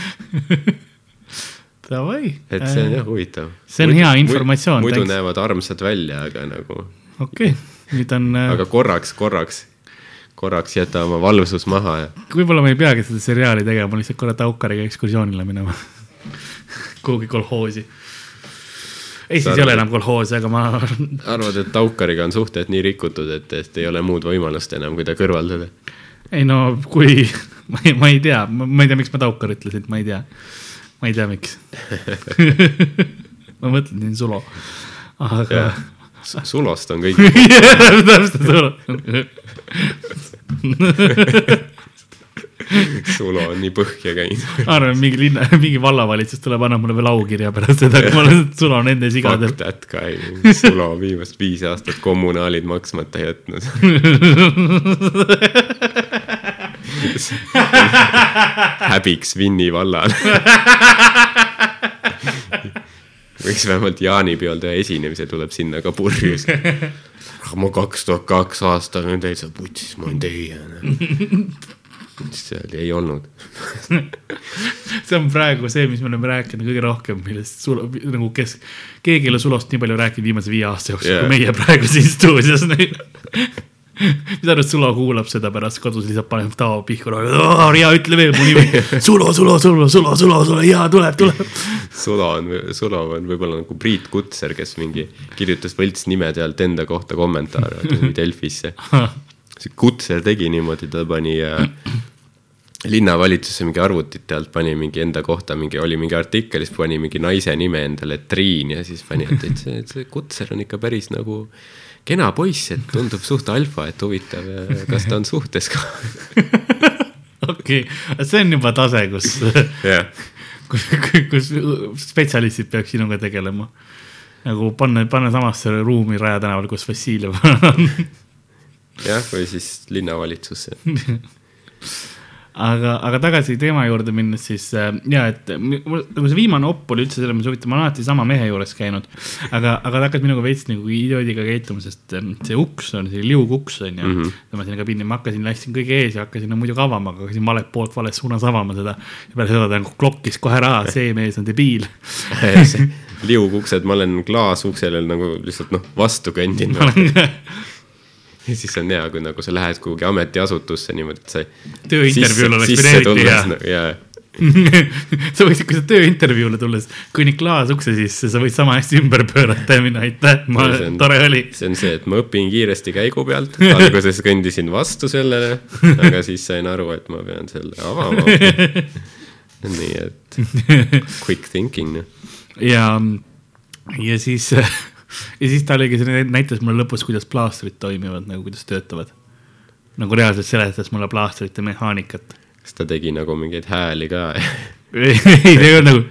davai. et see on jah huvitav. see on hea informatsioon, muidu thanks. näevad armsad välja, aga nagu, okei okay., nüüd on, aga korraks, korraks, korraks jäta oma valvsus maha ja võib-olla ma ei peagi seda seriaali tegema, lihtsalt korra Taukariga ekskursioonile minema. Kuhugi kolhoosi. Eestis Sa ei ole arvad, enam kolhoosi, aga ma arvad, et Taukariga on suhted nii rikutud, et, et ei ole muud võimalust enam, kui ta kõrvaldada. ei no kui, ma ei, ma ei tea, ma ei tea, miks ma Taukar ütlesin, ma ei tea. ma ei tea, miks. ma mõtlesin Sulo, aga. Sulost on kõik, täpselt Sulo. Sulo on nii põhja käinud. arvan, mingi linna, mingi vallavalitsus tuleb, annab mulle veel aukirja pärast seda, kui ma olen Sulo nende sigadel Fuck. that guy, Sulo viimast viis aastat kommunaalid maksmata jätnud. häbiks Vinni vallal. võiks vähemalt jaanipeol teha esinemise, tuleb sinna ka purjus. ma kaks tuhat kaks aastal olen täitsa putsis, ma olen teie. Siis öeldi, ei olnud. see on praegu see, mis me oleme rääkinud kõige rohkem, millest Sulo, nagu kes, keegi ei ole Sulost nii palju rääkinud viimase viie aasta jooksul yeah., kui meie praegu siin stuudios. mis arvad, Sulo kuulab seda pärast kodus, lihtsalt paneb Tao Pihku, Riia, ütle veel mu nimi. Sulo, Sulo, Sulo, Sulo, Sulo, Sulo, jaa, tuleb, tuleb. Sulo on, Sulo on võib-olla nagu Priit Kutser, kes mingi kirjutas võltsnimede alt enda kohta kommentaare Delfisse. see Kutser tegi niimoodi, ta pani äh, linnavalitsuse mingi arvutite alt pani mingi enda kohta mingi, oli mingi artikkel, siis pani mingi naise nime endale Triin ja siis pani, et, et see, see Kutser on ikka päris nagu kena poiss, et tundub suht alfa, et huvitav, kas ta on suhtes ka. okei, see on juba tase, kus, jah, kus, kus spetsialistid peaks sinuga tegelema. nagu panna, panna samasse ruumi Raja tänaval, kus Vassiljev on jah, või siis linnavalitsusse. aga, aga tagasi teema juurde minnes siis äh, ja et mul nagu see viimane opp oli üldse selles mõttes huvitav, ma olen alati sama mehe juures käinud. aga, aga ta hakkas minuga veits nagu idioodiga käituma, sest ähm, see uks on, see liuguks on ju mm -hmm.. tõmbasin ka pinni, ma hakkasin, läksin kõige ees ja hakkasin no, muidugi avama, aga hakkasin valelt poolt vales suunas avama seda. ja peale seda ta nagu klokkis kohe ära, see mees on debiil. liuguksed, ma olen klaasuksele nagu lihtsalt noh, vastu kõndinud. Ja siis on hea, kui nagu sa lähed kuhugi ametiasutusse niimoodi, et sa. Tööintervjuul oleks eriti hea. jaa, sa võiksid, kui sa tööintervjuule tulles kõnnid klaasukse sisse, sa võid sama hästi ümber pöörata ja minna, aitäh, ma on-, tore oli. see on see, et ma õpin kiiresti käigu pealt, alguses kõndisin vastu sellele, aga siis sain aru, et ma pean selle avama. nii et quick thinking, ja, ja siis, ja siis ta oligi, näitas mulle lõpus, kuidas plaastrid toimivad nagu, kuidas töötavad. nagu reaalselt seletas mulle plaastrite mehaanikat. kas ta tegi nagu mingeid hääli ka? ei, see ei olnud nagu,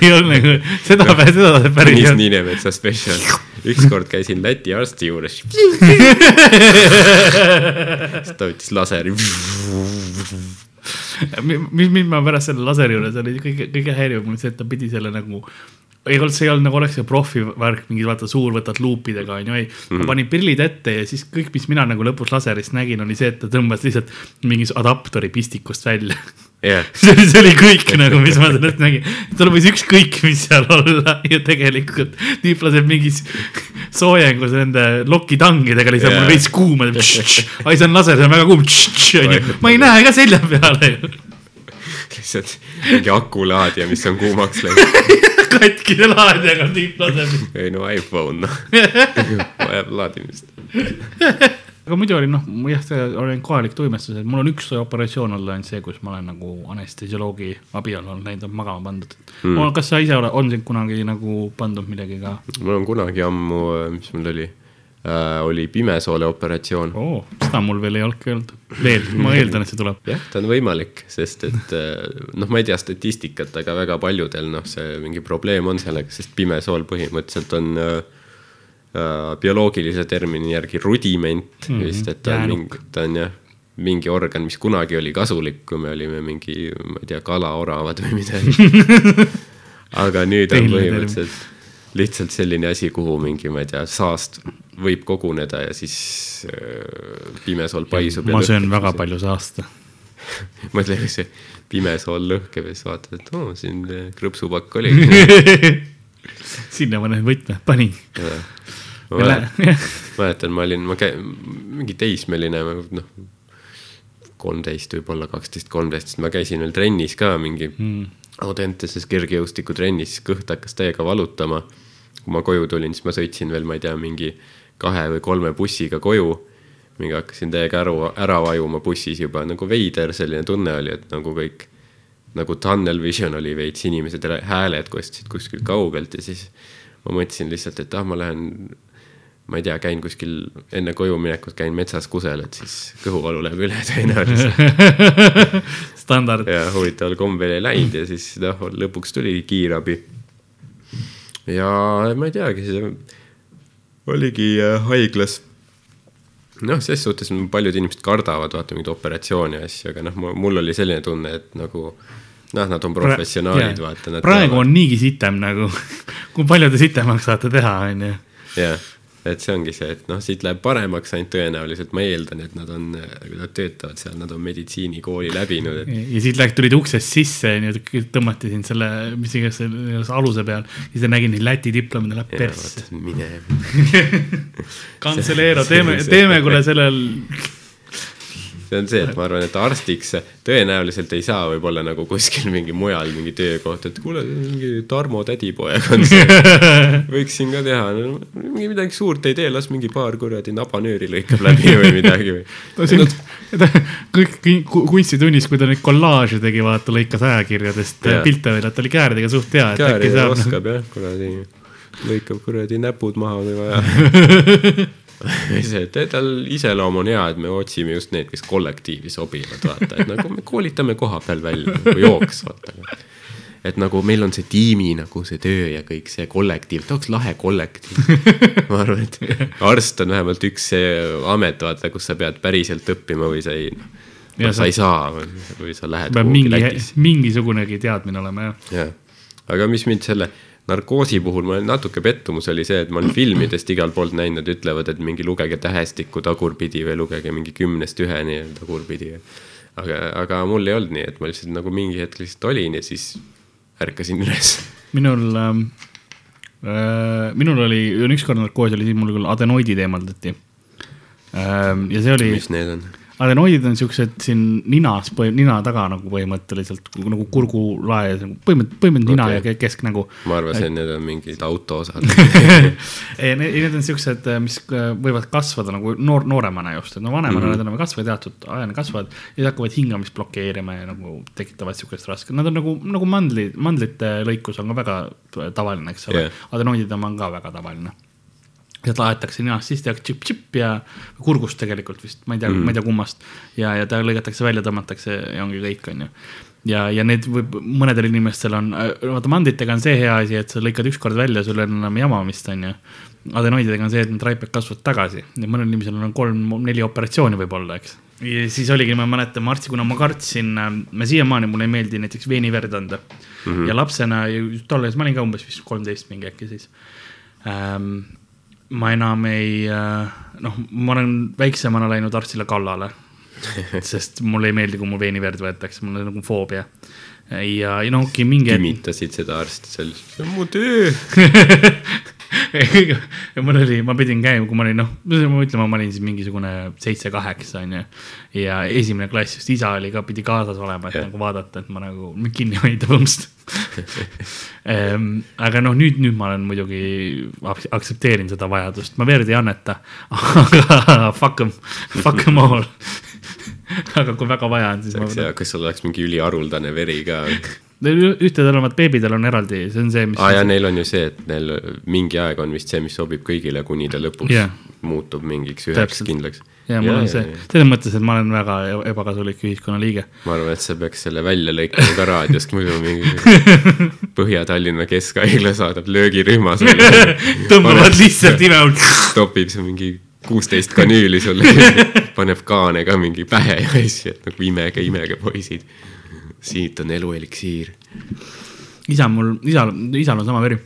ei olnud nagu, seda, seda ta päris ei olnud. Niinemetsa spetsial. ükskord käisin Läti arsti juures. siis ta võttis laseri. mis, mis ma pärast selle laseri juures oli kõige, kõige häirivam oli see, et ta pidi selle nagu olnud, see ei olnud nagu oleks see profi värk, mingi vaata suur, võtad luupidega onju, ei mm. -hmm. ma panin prillid ette ja siis kõik, mis mina nagu lõpus laserist nägin, oli see, et ta tõmbas lihtsalt mingi adaptori pistikust välja. jah, see oli, see oli kõik nagu, mis ma sellest nägin. tal võis ükskõik, mis seal olla ja tegelikult tüüp laseb mingis soojengus nende lokitangidega lihtsalt mul veits kuuma. ai, see on laser, see on väga kuum. onju, ma ei näe ka selja peale ju. lihtsalt mingi akulaadija, mis on kuumaks läinud. katkise laadjaga tüüp laseb. ei no iPhone, noh. vajab laadimist. aga muidu oli noh, jah, olen kohalik tuimestus, et mul on üks operatsioon olnud ainult see, kus ma olen nagu anestesioloogi abi all olnud, näinud on magama pandud mm.. kas sa ise oled, on sind kunagi nagu pandud millegagi mul on kunagi ammu, mis mul oli oli pimesoole operatsioon. oo, seda mul veel ei olnud. veel, ma eeldan, et see tuleb. jah, ta on võimalik, sest et äh, noh, ma ei tea statistikat, aga väga paljudel noh, see mingi probleem on sellega, sest pimesool põhimõtteliselt on äh, äh, bioloogilise termini järgi rudiment mm, -hmm. vist, et ta on mingi, ta on jah, mingi organ, mis kunagi oli kasulik, kui me olime mingi, ma ei tea, kalaoravad või midagi. aga nüüd on põhimõtteliselt lihtsalt selline asi, kuhu mingi, ma ei tea, saast võib koguneda ja siis äh, pimesool paisub. ma söön väga. palju saasta. mõtle, kui see pimesool lõhkeb ja siis vaatad, et oo, siin äh, krõpsupakk oli. sinna ma need võtmed panin. ma mäletan, ma olin, ma käin, mingi teismeline, noh, kolmteist võib-olla, kaksteist, kolmteist, sest ma käisin veel trennis ka mingi mm. Audenteses kergejõustikutrennis, kõht hakkas täiega valutama. Kui ma koju tulin, siis ma sõitsin veel, ma ei tea, mingi kahe või kolme bussiga koju. mingi hakkasin täiega ära, ära vajuma bussis juba nagu veider selline tunne oli, et nagu kõik nagu tunnel vision oli veits, inimesed, hääled kostsid kuskilt kaugelt ja siis ma mõtlesin lihtsalt, et ah, ma lähen, ma ei tea, käin kuskil enne koju minekut käin metsas kusel, et siis kõhuvalu läheb üle tõenäoliselt. standard. ja huvitaval kombel ei läinud ja siis noh, lõpuks tuli kiirabi. Ja ma ei teagi, oligi äh, haiglas. noh, ses suhtes paljud inimesed kardavad vaata mingeid operatsioone ja asju, aga noh, mul oli selline tunne, et nagu noh, nad on professionaalid, vaata. praegu on niigi sitem nagu, kui palju te sitemaks saate teha, onju. jah, et see ongi see, et noh, siit läheb paremaks ainult tõenäoliselt, ma eeldan, et nad on, kui nad töötavad seal, nad on meditsiinikooli läbinud, et ja siit läks, tulid uksest sisse, onju, tõmmati sind selle, mis iganes selle aluse peal. siis ta nägi neid Läti diplomid, läheb ja persse. mine kantseleero, teeme, teeme kuule sellel, see on see, et ma arvan, et arstiks tõenäoliselt ei saa võib-olla nagu kuskil mingi mujal mingi töökoht, et kuule, mingi Tarmo tädipoeg on see. võiks siin ka teha no,, mingi midagi suurt ei tee, las mingi paar kuradi nabanööri lõikab läbi või midagi või. ta siin, kõik ku- kunstitunnis, kui ta neid kollaaže tegi, vaata, lõikas ajakirjadest Jaa. pilte välja, ta oli kääridega suht hea, saab. oskab jah, kuradi, lõikab kuradi näpud maha kui vaja. see, et tal iseloom on hea, et me otsime just need, kes kollektiivi sobivad, vaata, et nagu me koolitame koha peal välja nagu jooksvalt. et nagu meil on see tiimi nagu see töö ja kõik see kollektiiv, ta oleks lahe kollektiiv. ma arvan, et arst on vähemalt üks see amet, vaata, kus sa pead päriselt õppima või sa ei, Ja sa sa- ei saa või, või sa lähed kuhugi mingi Lätisse, mingisugunegi teadmine olema, jah. jah, aga mis mind selle narkoosi puhul, ma olen natuke pettumus oli see, et ma olen filmidest igalt poolt näinud, nad ütlevad, et mingi lugege tähestikku tagurpidi või lugege mingi kümnest üheni tagurpidi. aga, aga mul ei olnud nii, et ma lihtsalt nagu mingi hetk lihtsalt olin ja siis ärkasin üles. minul ähm, äh,, minul oli, ükskord narkoos oli, siis mul küll adenoidid eemaldati. ja see oli, mis need on? Adenoidid on siuksed siin ninas, nina taga nagu põhimõtteliselt nagu kurgulae, põhimõtteliselt, põhimõtteliselt nina okay. ja kesknägu. ma arvasin, et need on mingid autoosad. ei, need on siuksed, mis äh, võivad kasvada nagu noor, nooremana just, et no vanemana mm. -hmm. nad enam ei kasva, teatud ajani kasvavad ja siis hakkavad hingamist blokeerima ja nagu tekitavad siukest rasket, nad on nagu, nagu mandli, mandlite lõikus on ka väga tavaline, eks ole yeah.. adenoidide oma on ka väga tavaline sealt laetakse ninast sisse ja tšipp-tšipp ja kurgust tegelikult vist, ma ei tea mm, ma ei tea kummast. ja, ja ta lõigatakse välja, tõmmatakse ja ongi kõik, on ju. ja, ja need võib, mõnedel inimestel on, vaata mandritega on see hea asi, et sa lõikad ükskord välja, sul ei ole enam jamamist, on ju. adenoididega on see, et need raiped kasvavad tagasi ja mõnel inimesel on kolm-neli operatsiooni võib-olla, eks. ja siis oligi, ma mäletan, ma arsti, kuna ma kartsin, ma siiamaani mulle ei meeldi näiteks veeniverd anda mm. -hmm. ja lapsena, tol ajal ma olin ka umbes vist kolmteist mingi äkki siis ähm, ma enam ei, noh, ma olen väiksemana läinud arstile kallale. sest mulle ei meeldi, kui mul veeniverd võetakse, mul on nagu foobia. ja, ja noh, okei, mingi hetk. imitasid seda arsti seal, see on mu töö. ja mul oli, ma pidin käima, kui ma olin noh, ma ütlema, ma olin siis mingisugune seitse-kaheksa onju. ja esimene klass, just isa oli ka, pidi kaasas olema, et Jah. nagu vaadata, et ma nagu kinni hoida põmst. aga noh, nüüd, nüüd ma olen muidugi ak- aktsepteerin seda vajadust, ma verd ei anneta. aga fuck em, fuck em all. aga kui väga vaja on, siis kas sul oleks mingi üliharuldane veri ka? Ühtedel on, beebidel on eraldi, see on see, mis. aa ja neil on ju see, et neil mingi aeg on vist see, mis sobib kõigile, kuni ta lõpuks Jah. muutub mingiks üheks Täpselt. kindlaks. ja mul on see, selles mõttes, et ma olen väga e- ebakasulik ühiskonnaliige. ma arvan, et sa peaks selle välja lõikama ka raadiost, muidu mingi Põhja-Tallinna Keskhaigla saadab löögirühma sulle. tõmbavad lihtsalt imeult. topib see mingi kuusteist kanüüli sulle, paneb kaane ka mingi pähe ja asju, et nagu imege, imege poisid. Siit on elu eliksiir. isa mul, isal, isal on sama veri.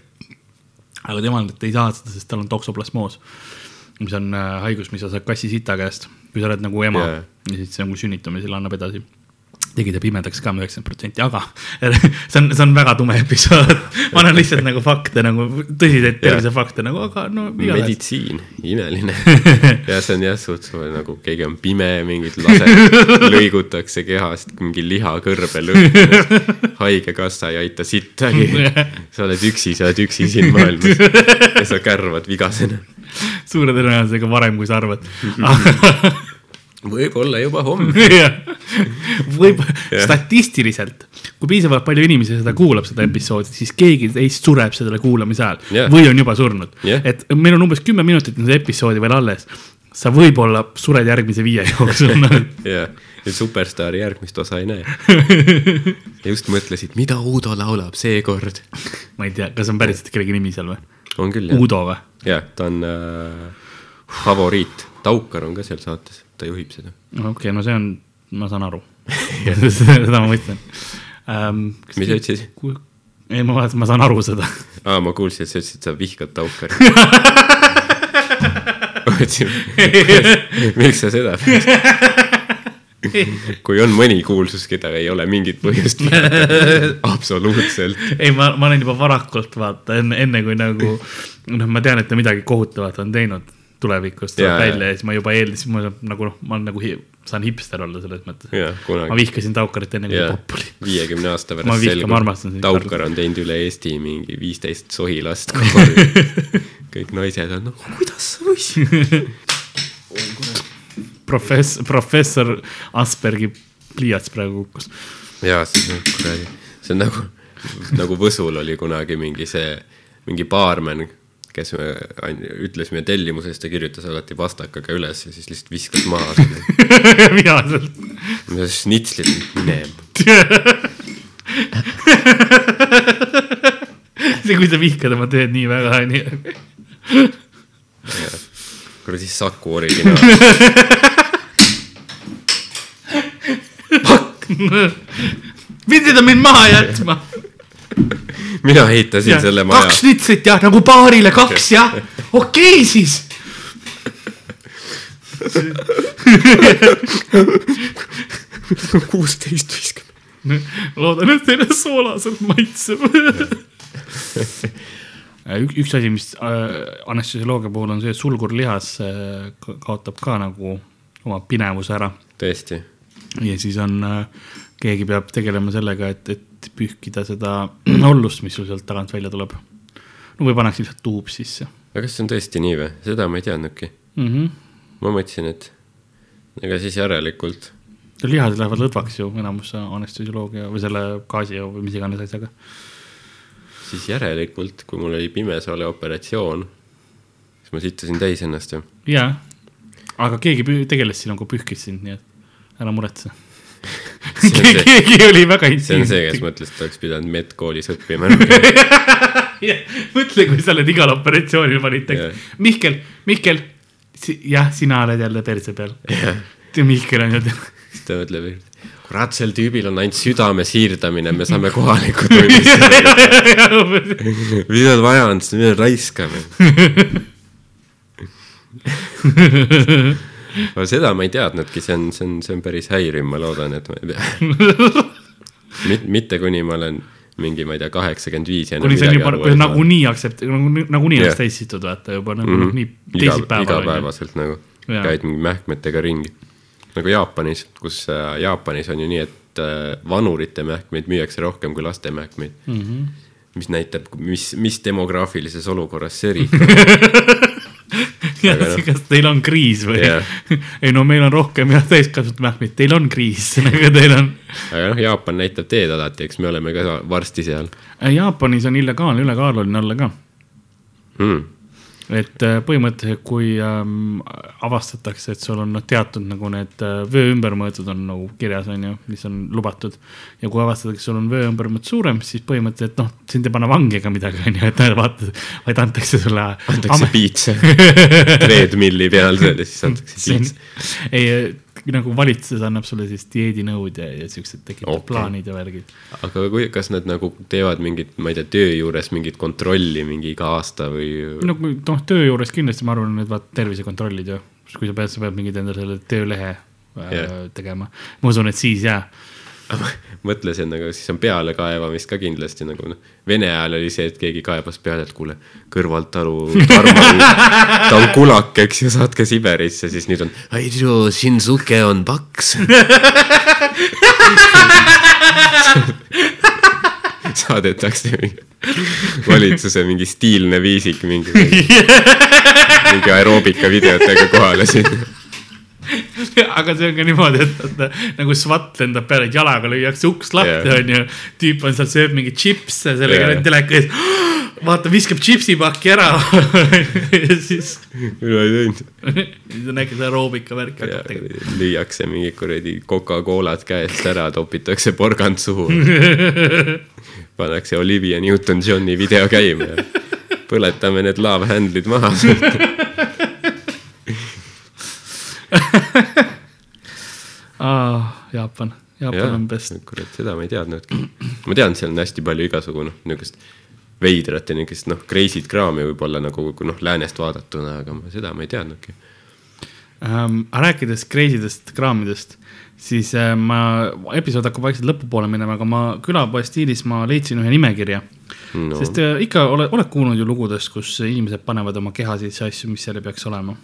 aga temal ei saa seda, sest tal on toksoplasmoos, mis on äh, haigus, mis sa saad kassi sita käest, kui sa oled nagu ema yeah. ja siis see nagu sünnitamisel annab edasi tegi ta pimedaks ka üheksakümmend protsenti, aga see on, see on väga tume episood. ma annan lihtsalt nagu fakte nagu tõsiseid tervisefakte nagu, aga no meditsiin, imeline. ja see on jah, suht suur nagu keegi on pime, mingid laser lõigutakse kehast, mingi lihakõrbe lõhn. haigekassa ei aita sittagi. sa oled üksi, sa oled üksi siin maailmas ja sa kärvad vigasena. suure tõenäosusega varem, kui sa arvad. Võib-olla juba homme. võib, statistiliselt, kui piisavalt palju inimesi seda kuulab, seda episoodi, siis keegi teist sureb sellele kuulamise ajal Jah. yeah. või on juba surnud Jah. yeah.. et meil on umbes kümme minutit seda episoodi veel alles. sa võib-olla sured järgmise viie jooksul ja, ja Superstaari järgmist osa ei näe. just mõtlesid, mida Uudo laulab seekord. ma ei tea, kas on päriselt kellegi nimi seal või? on küll jah. Uudo või? jah, ta on äh, favoriit, Taukar on ka seal saates, ta juhib seda. okei okay,, no see on, ma saan aru. seda ma mõtlen um,. mis sa ütlesid? ei, ma vaatasin, ma saan aru seda. aa, ma kuulsin, et sa ütlesid, sa vihkad Taukari. mõtlesin, miks sa seda kui on mõni kuulsus, keda ei ole mingit põhjust absoluutselt. ei, ma, ma olen juba varakult vaata enne, enne kui nagu noh, ma tean, et ta midagi kohutavat on teinud tulevikus tuleb Jaa, välja ja siis ma juba eeldasin, ma nagu noh, ma olen nagu saan hipster olla selles mõttes. jah, ma vihkasin Taukarit enne kui ta popp oli. viiekümne aasta pärast vihkan, ma armastan sind, Taukar on teinud üle Eesti mingi viisteist sohilast kõik naised on, noh, kuidas sa võisid. profess-, professor Aspergi pliiats praegu kukkus. jaa, see on kuradi, see on nagu, nagu Võsul oli kunagi mingi see, mingi baarmen, kes me an- ütlesime tellimusest ja kirjutas alati pastakaga üles ja siis lihtsalt viskas maha selle. vihaselt. snitslid, mine. see, kui sa vihkad oma tööd nii väga, onju. kuradi Saku originaal. pidid sa mind maha jätma? mina ehitasin selle maja kaks. litrit jah, nagu paarile kaks jah, okei siis. kuusteist viiskümmend. loodan, et teile soolaselt maitseb. üks, üks asi, mis äh, anestesioloogia puhul on see, et sulgurlihas äh, ka- kaotab ka nagu oma pinevuse ära tõesti, ja siis on äh,, keegi peab tegelema sellega, et, et pühkida seda ollust, mis sul sealt tagant välja tuleb. no või pannakse lihtsalt tuub sisse aga kas see on tõesti nii või, seda ma ei teadnudki. mm. -hmm. ma mõtlesin, et ega siis järelikult, lihased lähevad lõdvaks ju enamus anestesioloogia või selle gaasi või mis iganes asjaga. siis järelikult, kui mul oli pimesoole operatsioon, siis ma sittusin täis ennast ju. jaa, aga keegi tegeles sinuga, pühkis sind, nii et ära muretse. See- keegi oli väga see on see, kes intiimne. mõtles, et oleks pidanud medkoolis õppima. mõtle, kui sa oled igal operatsioonil teksti, Mihkel, Mihkel, jah, sina oled jälle perse peal. Mihkel on ju, siis ta mõtleb, kurat, sel tüübil on ainult südame siirdamine, me saame kohaliku tunnistada. mida on vaja on, siis me raiskame. Aga seda ma ei teadnudki, see on, see on, see on päris häiriv, ma loodan, et ma ei pea. mitte kuni ma olen mingi, ma ei tea, kaheksakümmend viis ja. kuni on juba, kui nagunii aktsepte-, nagunii, nagunii ennast täis situd, vaata juba nagu mm mm -hmm. nii teisipäeval igapäevaselt nagu Jaa. käid mingi mähkmetega ringi. nagu Jaapanis, kus äh, Jaapanis on ju nii, et äh, vanurite mähkmeid müüakse rohkem kui laste mähkmeid mm. -hmm. mis näitab, mis, mis demograafilises olukorras see riik on. Aga noh., kas teil on kriis või Jah. ei no meil on rohkem jah, täiskasvanud mähkmeid, teil on kriis, nagu teil on. aga noh, Jaapan näitab teed alati, eks me oleme ka varsti seal Jaapanis on illegaalne ülekaaluline olla ka, hmm.. Et äh, põhimõtteliselt, kui ähm, avastatakse, et sul on noh, teatud nagu need äh, vöö ümbermõõtud on nagu kirjas, on ju, mis on lubatud. ja kui avastatakse, sul on vöö ümbermõõt suurem, siis põhimõtteliselt noh, sind ei panna vangi ega midagi, on ju, et vaata, vaid antakse sulle. antakse piitsa treadmill'i peal siis antakse piitsa. ei, nagu valitsus annab sulle siis dieedinõud ja, ja siuksed tekitab okay. plaanid ja värgid. aga kui, kas nad nagu teevad mingit, ma ei tea, töö juures mingit kontrolli mingi iga aasta või? no noh, töö juures kindlasti ma arvan, et vaata tervisekontrollid ju, kui sa pead, sa pead mingid endale selle töölehe yeah. tegema. ma usun, et siis jaa. mõtlesin nagu siis on pealekaevamist ka kindlasti nagu noh, Vene ajal oli see, et keegi kaebas peale, et kuule, kõrvaltalu ta on kulak, eks ju, saatke Siberisse, siis nüüd on. Shinsuke on paks. saadetakse mingi valitsuse mingi stiilne viisik mingi, mingi aeroobika videotega kohale sinna. aga see on ka niimoodi, et vaata nagu SWAT lendab peale, et jalaga lüüakse uks lahti yeah., onju. tüüp on seal, sööb mingeid tšipse sellega yeah. teleka ees. vaata, viskab tšipsipaki ära ja siis, mina ei teinud. siis on äkki see aeroobika värk hakkab tegema. lüüakse mingi kuradi Coca-Colad käest ära, topitakse porgand suhu. pannakse Olivia Newton-Johni video käima ja põletame need love handle'id maha. Jaapan, Jaapan on best. kurat, seda ma ei teadnudki. ma tean, seal on hästi palju igasugu noh, niisugust veidrat ja niisugust noh, crazy't kraami võib-olla nagu noh, läänest vaadatuna, aga ma seda ma ei teadnudki. ähm,. rääkides crazy dest kraamidest, siis äh, ma, episood hakkab vaikselt lõpupoole minema, aga ma külapoe stiilis ma leidsin ühe nimekirja no.. sest äh, ikka oled, oled kuulnud ju lugudest, kus inimesed panevad oma keha sisse asju, mis seal ei peaks olema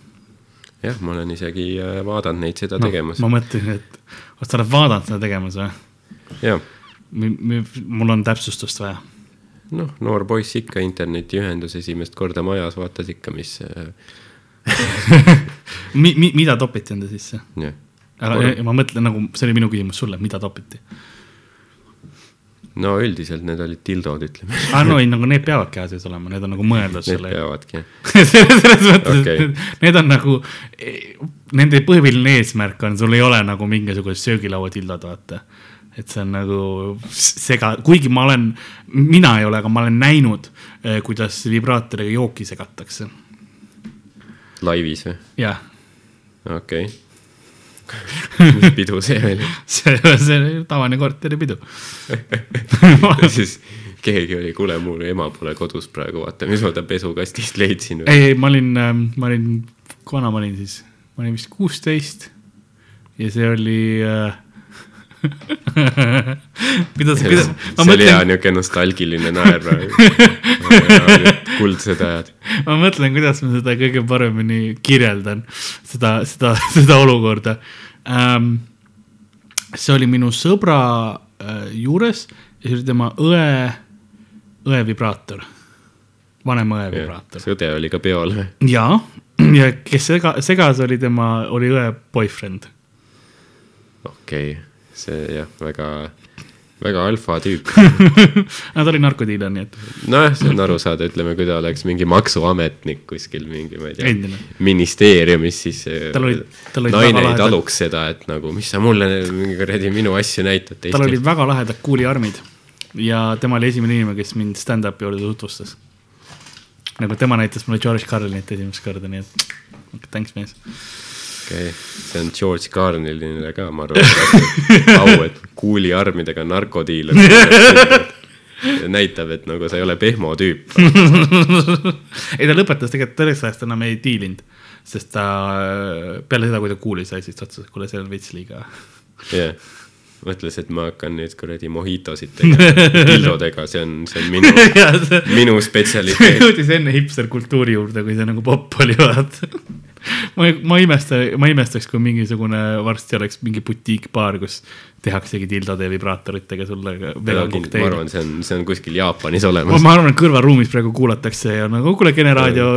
jah, ma olen isegi äh, vaadanud neid seda no, tegemas. ma mõtlesin, et kas sa oled vaadanud seda tegemas või? jah mul on täpsustust vaja. noh, noor poiss ikka internetiühendus esimest korda majas, vaatas ikka, mis äh, Mi, mi, mida topiti enda sisse? ja ma mõtlen nagu, see oli minu küsimus sulle, mida topiti? No üldiselt need olid tildod, ütleme. aa, no ei, nagu need peavad keha sees olema, need on nagu mõeldud Need selle. peavadki, jah. selles mõttes okay., et need on nagu, nende põhiline eesmärk on, sul ei ole nagu mingisugust söögilauatildod, vaata. et see on nagu sega, kuigi ma olen, mina ei ole, aga ma olen näinud, kuidas vibraatoriga jooki segatakse. laivis või? jah, okei okay.. Mis pidu see oli? see, see oli tavaline korteripidu. siis keegi oli, kuule, mul ema pole kodus praegu, vaata, mis ma ta pesukastist leidsin. ei, ei, ma olin, ma olin, kui vana ma olin siis? ma olin vist kuusteist ja see oli äh, kuidas, kuidas, ma see oli hea mõtlen, niuke nostalgiline naer. kuldsed ajad. ma mõtlen, kuidas ma seda kõige paremini kirjeldan, seda, seda, seda olukorda ähm,. see oli minu sõbra äh, juures ja see oli tema õe, õe vibraator, vanema õe vibraator. see õde oli ka peol. ja, ja kes sega, segas, oli tema, oli õe boyfriend. okei okay., see jah, väga, väga alfa tüüp. Nad oli narkodiiler, nii et nojah, see on aru saada, ütleme, kui ta oleks mingi maksuametnik kuskil mingi, ma ei tea ministeeriumis, siis Tal olid- tal olid naine ei taluks seda, et nagu, mis sa mulle mingi kuradi minu asju näitad tal olid. väga lahedad kuuliarmid ja tema oli esimene inimene, kes mind stand-up'i juurde tutvustas. nagu tema näitas mulle George Carlinit esimest korda, nii et thanks mees. Okei okay., see on George Carlinile ka, ma arvan, au, et kuuliarmidega narkodiiler. näitab, et nagu sa ei ole pehmo tüüp. ei, ta lõpetas tegelikult selleks ajaks enam ei diilinud, sest ta peale seda, kui ta kuuli sai, siis ta otsustas, et kuule, see on veits liiga. jah, mõtles, et ma hakkan nüüd kuradi mojitosid tegema dildodega, see on, see on minu, minu spetsialiteet. jõudis enne hipsterkultuuri juurde, kui see nagu popp oli, vaata. ma ei, ma ei imesta, ma imestaks, kui mingisugune varsti oleks mingi butiikbaar, kus tehaksegi tildode ja vibraatoritega sulle ma veganokteili. arvan, see on, see on kuskil Jaapanis ma, olemas. ma arvan, et kõrvaruumis praegu kuulatakse ja nagu kuule, Kene raadio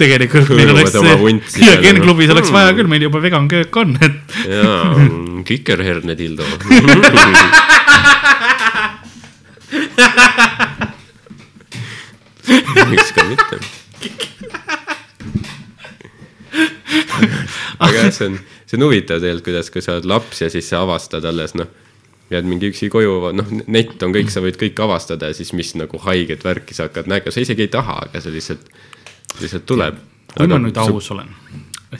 tegelikult meil oleks vuntsi ja Ken klubis oleks vaja küll, meil juba vegan köök on, et jaa, kikerherne dildo. miks ka mitte. aga jah, see on, see on huvitav tegelikult, kuidas, kui sa oled laps ja siis sa avastad alles noh, jääd mingi üksi koju, noh, net on kõik, sa võid kõik avastada ja siis mis nagu haiget värki sa hakkad nägema, sa isegi ei taha, aga see lihtsalt, lihtsalt tuleb. kui ma nüüd aus olen,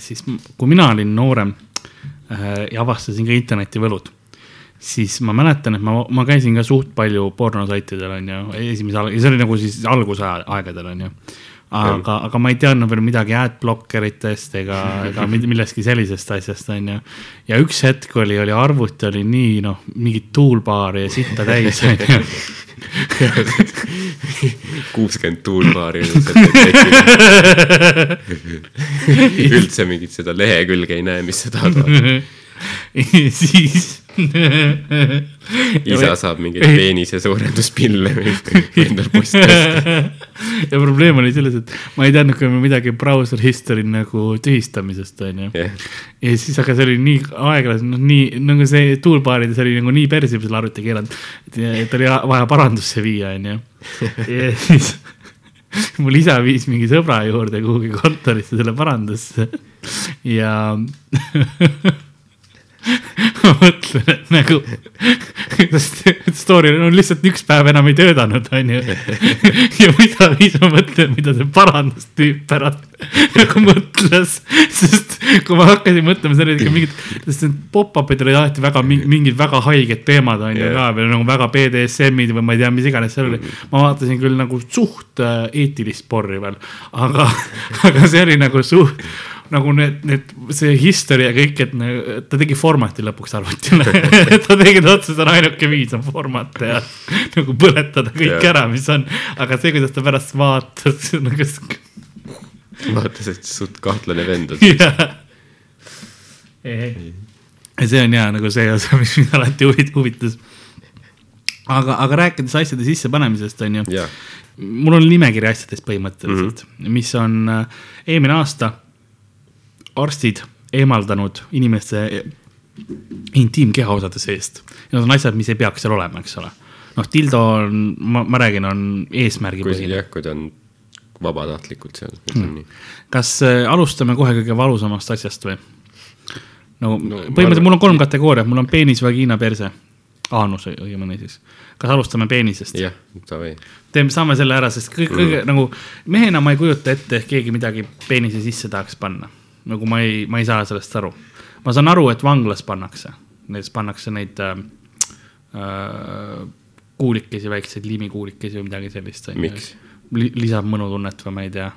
siis kui mina olin noorem äh, ja avastasin ka internetivõlud, siis ma mäletan, et ma, ma käisin ka suht palju pornosaitidel on ju, esimese, see oli nagu siis alguse aegadel on ju. aga, aga ma ei teadnud veel midagi adblockeritest ega, ega millestki sellisest asjast on ju. ja üks hetk oli, oli arvuti oli nii noh, mingit toolbar'i ja sitta täis on ju. kuuskümmend tuulbaari üldse mingit seda lehekülge ei näe, mis sa tahad vaadata. siis. isa saab mingeid peenise suurenduspille endal posti osta. ja probleem oli selles, et ma ei teadnud ka midagi browser history nagu tühistamisest, onju. jah, ja siis, aga see oli nii aeglaselt, noh nii nagu see toolbarides oli nagu nii persi selle arvuti keelanud, et oli vaja parandusse viia, onju. ja siis mul isa viis mingi sõbra juurde kuhugi kontorisse selle parandusse ja ma mõtlen, et nagu, story on lihtsalt üks päev enam ei töötanud, onju. ja mida siis ma mõtlen, mida see parandustüüp pärast nagu mõtles, sest kui ma hakkasin mõtlema, see oli ikka mingid, sest need pop-up'id olid alati väga mingid, väga haiged teemad onju Jah. ka veel nagu väga BDSM-id või ma ei tea, mis iganes seal oli. ma vaatasin küll nagu suht äh, eetilist porri veel, aga, aga see oli nagu suht nagu need, need, see history ja kõik, et ne- ta tegi format'i lõpuks arvutile ta tegi, ta otsustas, on ainuke viis on format ja nagu põletada kõik Jah. ära, mis on, aga see, kuidas ta pärast vaatas, nagu vaatas, et suht kahtlane vend on. jah. ja see on hea nagu see osa, mis mind alati huvit- huvitas. aga, aga rääkides asjade sissepanemisest, on ju, jah, mul on nimekiri asjadest põhimõtteliselt mm, -hmm. mis on äh, eelmine aasta arstid eemaldanud inimeste intiimkehaosade seest. Need on asjad, mis ei peaks seal olema, eks ole. noh, dildo on, ma, ma räägin, on eesmärgipõhine. jah, kui ta on vabatahtlikult seal, nii. kas äh, alustame kohe kõige valusamast asjast või? no, no põhimõtteliselt arvan- mul on kolm kategooriat, mul on peenis, vagiina, perse. Aanus õigemini siis. kas alustame peenisest? jah, davai. teeme, saame selle ära, sest kõik, kõige mm. nagu mehena ma ei kujuta ette, et keegi midagi peenise sisse tahaks panna. Nagu ma ei, ma ei saa sellest aru. ma saan aru, et vanglas pannakse, näiteks pannakse neid äh, äh, kuulikesi, väikseid liimikuulikesi või midagi sellist. Miks? Li,? lisab mõnutunnet või ma ei tea.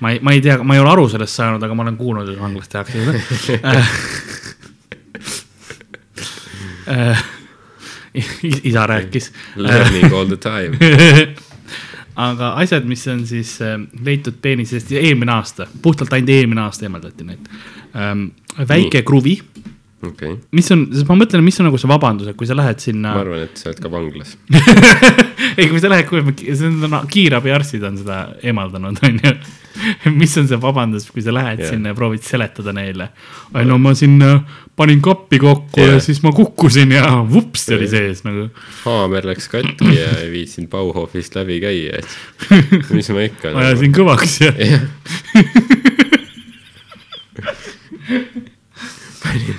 ma ei, ma ei tea, ma ei ole aru sellest saanud, aga ma olen kuulnud, et vanglas tehakse seda äh. isa rääkis. Learning all the time. aga asjad, mis on siis äh, leitud peenisest eelmine aasta, puhtalt ainult eelmine aasta eemaldati neid ähm,. väike Nii. kruvi, okei okay., mis on, ma mõtlen, mis on nagu see vabandus, et kui sa lähed sinna ma, arvan, et sa oled ka vanglas. ei, kui sa lähed, kui see on kiirabiarstid on seda eemaldanud, onju. mis on see vabandus, kui sa lähed yeah. sinna ja proovid seletada neile. ei no ma siin äh, panin kappi kokku yeah. Ja siis ma kukkusin ja vups oli sees nagu. haamer läks katki ja ei viitsinud Bauhofist läbi käia, et mis ma ikka. ajasin kõvaks ja jah. panin,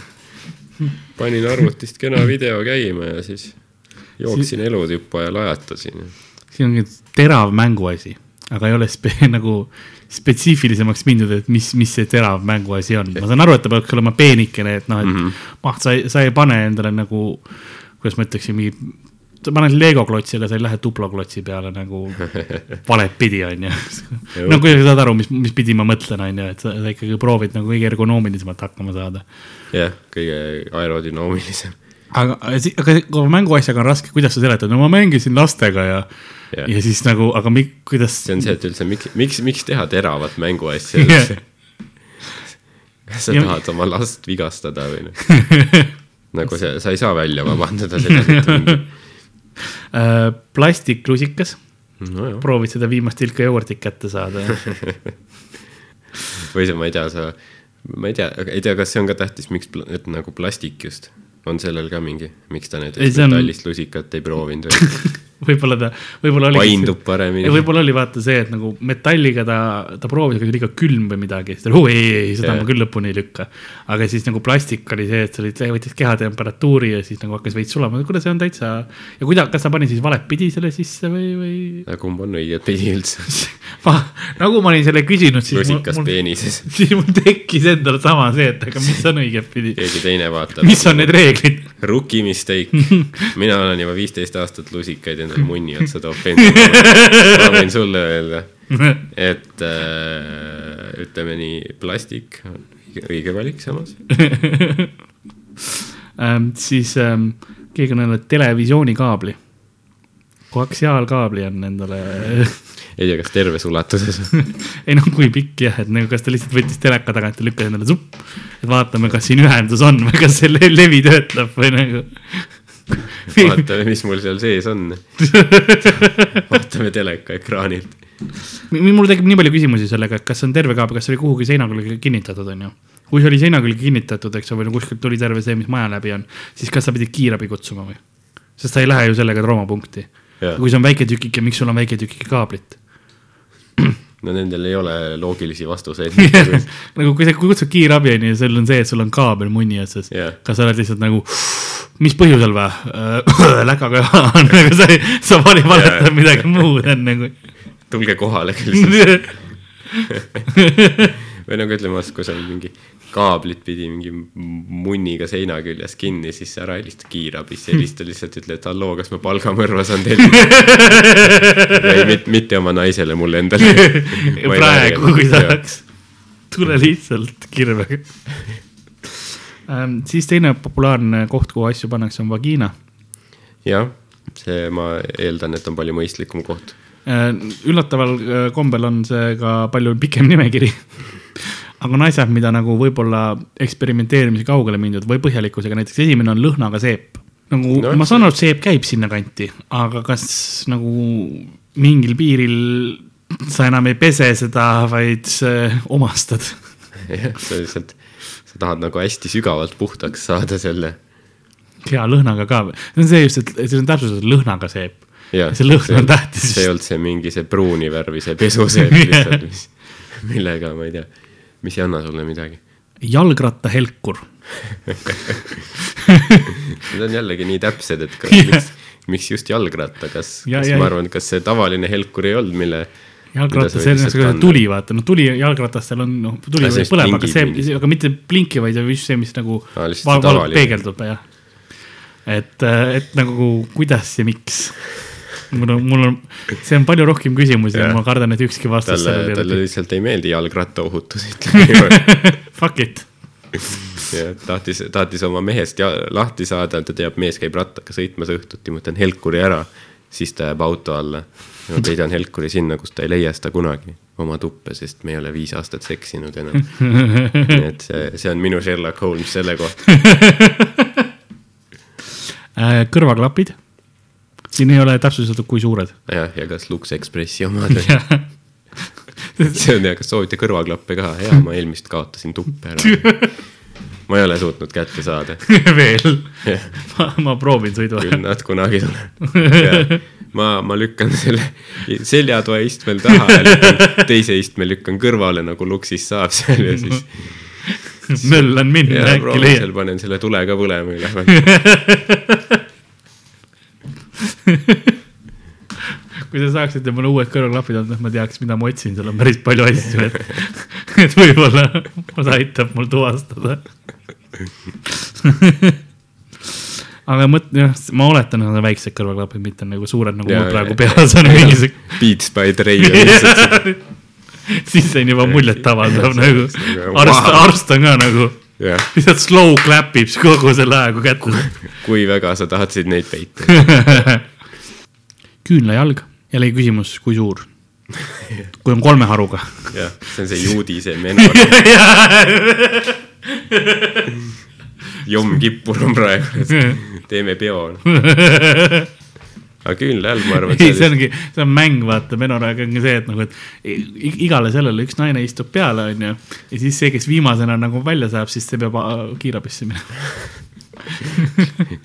panin arvutist kena video käima ja siis jooksin elutüpa ja lajatasin. siin ongi terav mänguasi, aga ei ole spe, nagu spetsiifilisemaks mindud, et mis, mis see terav mänguasi on. ma saan aru, et ta peaks olema peenikene, et noh, et mm. -hmm. ah, sa ei, sa ei pane endale nagu, kuidas ma ütleksin, mingi, sa paned Lego klotsi, aga sa ei lähe duploklotsi peale nagu valet pidi, onju. no kui sa saad aru, mis, mis pidi ma mõtlen, onju, et sa, sa ikkagi proovid nagu kõige ergonoomilisemalt hakkama saada. jah, kõige aerodünoomilisem. aga, aga kui mänguasjaga on raske, kuidas sa seletad, no ma mängisin lastega ja Jah. ja siis nagu, aga mi, kuidas. see on see, et üldse miks, miks, miks teha teravat mänguasja üldse? kas sa Ja- tahad oma last vigastada või noh? nagu see, sa ei saa välja vabandada seda. Äh, plastiklusikas, nojah, proovid seda viimast tilka jogurtit kätte saada. või see, ma ei tea, sa, ma ei tea, ei tea, kas see on ka tähtis, miks, et nagu plastik just, on sellel ka mingi, miks ta näiteks see on- metallist lusikat ei proovinud või võib-olla ta, võib-olla oli. paindub paremini. võib-olla oli vaata see, et nagu metalliga ta, ta proovis, aga liiga külm või midagi, siis ta oli, oo ei, ei, seda Jah. ma küll lõpuni ei lükka. aga siis nagu plastik oli see, et sa olid, võttis kehatemperatuuri ja siis nagu hakkas veits sulama, kuule, see on täitsa. ja kuida-, kas ta pani siis valet pidi selle sisse või, või? kumb on õiget pidi üldse? ma, nagu ma olin selle küsinud, siis mul, peenises. siis mul tekkis endal sama see, et aga mis on õigetpidi, keegi teine vaatab. mis on need reeglid? Rookie mistake. mina olen juba viisteist aastat lusikaid endale munni otsa toppinud. ma võin sulle öelda, et äh, ütleme nii, plastik on õige- valik samas. ähm, siis ähm, keegi on öelnud televisioonikabli. koaksiaalkaabli on endale, ei tea, kas terves ulatuses. ei noh, kui pikk jah, et nagu kas ta lihtsalt võttis teleka tagant ja lükkas endale supp. et vaatame, kas siin ühendus on või kas see le- levi töötab või nagu. vaatame, mis mul seal sees on. vaatame teleka ekraanilt. mul tekib nii palju küsimusi sellega, et kas see on terve kaabel, kas see oli kuhugi seina külge kinnitatud, on ju. kui see oli seina külge kinnitatud, eks ole, või no kuskilt tuli terve see, mis maja läbi on, siis kas sa pidid kiirabi kutsuma või? sest sa ei lähe ju sellega traumapunkti. Kui see on väike tükike, miks sul on väike tükike kaablit? no nendel ei ole loogilisi vastuseid. nagu kui sa kutsud kiirabi onju ja sul on see, et sul on kaabel munni otsas Jah. kas sa oled lihtsalt nagu, mis põhjusel või? läkaga on, nagu sa, sa vali valetad midagi muud enne kui. tulge kohale küll. või nagu ütleme, kui sul mingi kaablit pidi mingi munniga seina küljes kinni, siis ära helista kiirabisse, helista lihtsalt, ütle, et halloo, kas ma palgamõrva saan tellida. ei, mitte, mitte oma naisele, mulle endale. praegu, kui tahaks, tule lihtsalt kirvega ähm,. siis teine populaarne koht, kuhu asju pannakse, on vagiina jah, see ma eeldan, et on palju mõistlikum koht. äh,. üllataval äh, kombel on see ka palju pikem nimekiri. aga on asjad, mida nagu võib-olla eksperimenteerimise kaugele mindud või põhjalikkusega, näiteks esimene on lõhnaga seep. nagu No ma saan aru, et seep käib sinnakanti, aga kas nagu mingil piiril sa enam ei pese seda, vaid omastad? jah, sa lihtsalt, sa tahad nagu hästi sügavalt puhtaks saada selle. hea lõhnaga ka, see on see just, et see on täpsustatud lõhnaga seep. see lõhn on tähtis. see ei olnud see mingi see pruuni värvi see pesuseep lihtsalt, mis, millega ma ei tea, mis ei anna sulle midagi. jalgrattahelkur, Need on jällegi nii täpsed, et kas, miks, miks just jalgratta, kas, Ja- kas ja- ma arvan, kas see tavaline helkur ei olnud, mille. jalgratas, nagu see tuli, vaata, no tuli jalgratastel on, noh, tuli võib põlema, aga see aga mitte blinki, vaid just see, mis nagu Aa, lihtsalt val- see val- tavaline. peegeldub, jah. et, et nagu kuidas ja miks. mul on, mul on, see on palju rohkem küsimusi ja ma kardan, et ükski vastus talle, talle lihtsalt ei meeldi jalgrattaohutus, ütleme. Fuck it. ja tahtis, tahtis oma mehest ja, lahti saada, ta teab, mees käib rattaga sõitmas õhtuti, ma võtan helkuri ära, siis ta jääb auto alla. ma peidan helkuri sinna, kus ta ei leia seda kunagi oma tuppe, sest me ei ole viis aastat seksinud enam. nii et see, see on minu Sherlock Holmes selle kohta. Äh, kõrvaklapid. siin ei ole täpsustatud, kui suured. jah, ja kas Lux Expressi omad või? see on hea, kas soovite kõrvaklappe ka? jaa, ma eelmist kaotasin tuppe ära. ma ei ole suutnud kätte saada. veel Jah., ma, ma proovin sõidu küll nad kunagi tulevad. ma, ma lükkan selle seljatoe istmel taha ja lükkan teise istme lükkan kõrvale nagu luksis saab seal ja siis. möllan minna ja äkki leiad panen selle tule ka põlema ja lähen. Kui te saaksite mulle uued kõrvaklapid anda, ma teaks, mida ma otsin, seal on päris palju asju, et, et võib-olla see aitab mul tuvastada. aga mõt-, jah, ma oletan, et need on väiksed kõrvaklapid, mitte nagu suured, nagu mul praegu peas on. Mingisugune. Beats by Dre siis on juba muljetavaldav nagu, arst, arst on ka nagu, jah, lihtsalt slow clap ib kogu selle aja, kui kätte. Kui väga sa tahtsid neid peita. küünlajalg, jällegi küsimus, kui suur? kui on kolme haruga. jah, see on see juudi see menor. jomm kippur on praegu, teeme peo. aga küünlajalg, ma arvan, ei, see ongi, see on mäng, vaata, menoraega ongi see, et nagu, et igale sellele üks naine istub peale, onju. ja siis see, kes viimasena nagu välja saab, siis see peab aa, kiirabisse minema.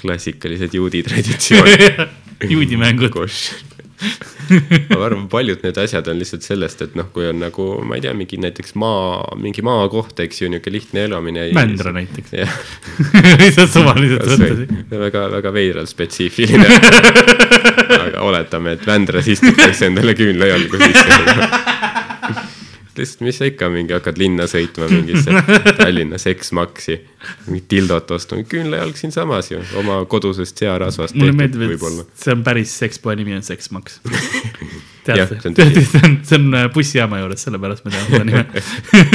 klassikalised juudi traditsioonid. juudimängud. koš. ma arvan, paljud need asjad on lihtsalt sellest, et noh, kui on nagu, ma ei tea, mingi näiteks maa, mingi maakoht, eks ju, niisugune lihtne elamine. Mändra näiteks. lihtsalt suvaliselt võtta. väga, väga veidralt spetsiifiline. aga oletame, et Vändras istutakse endale küünlajalgu sisse. lihtsalt, mis sa ikka mingi hakkad linna sõitma mingisse Tallinna seksmaksi, mingit tildot ostma, küünlajalg siinsamas ju, oma kodusest searasvast mulle meeldib, võib-olla et. see on päris sekspoe nimi on Seksmaks. Tead see on see on, äh, bussijaama juures, sellepärast ma tean seda nime.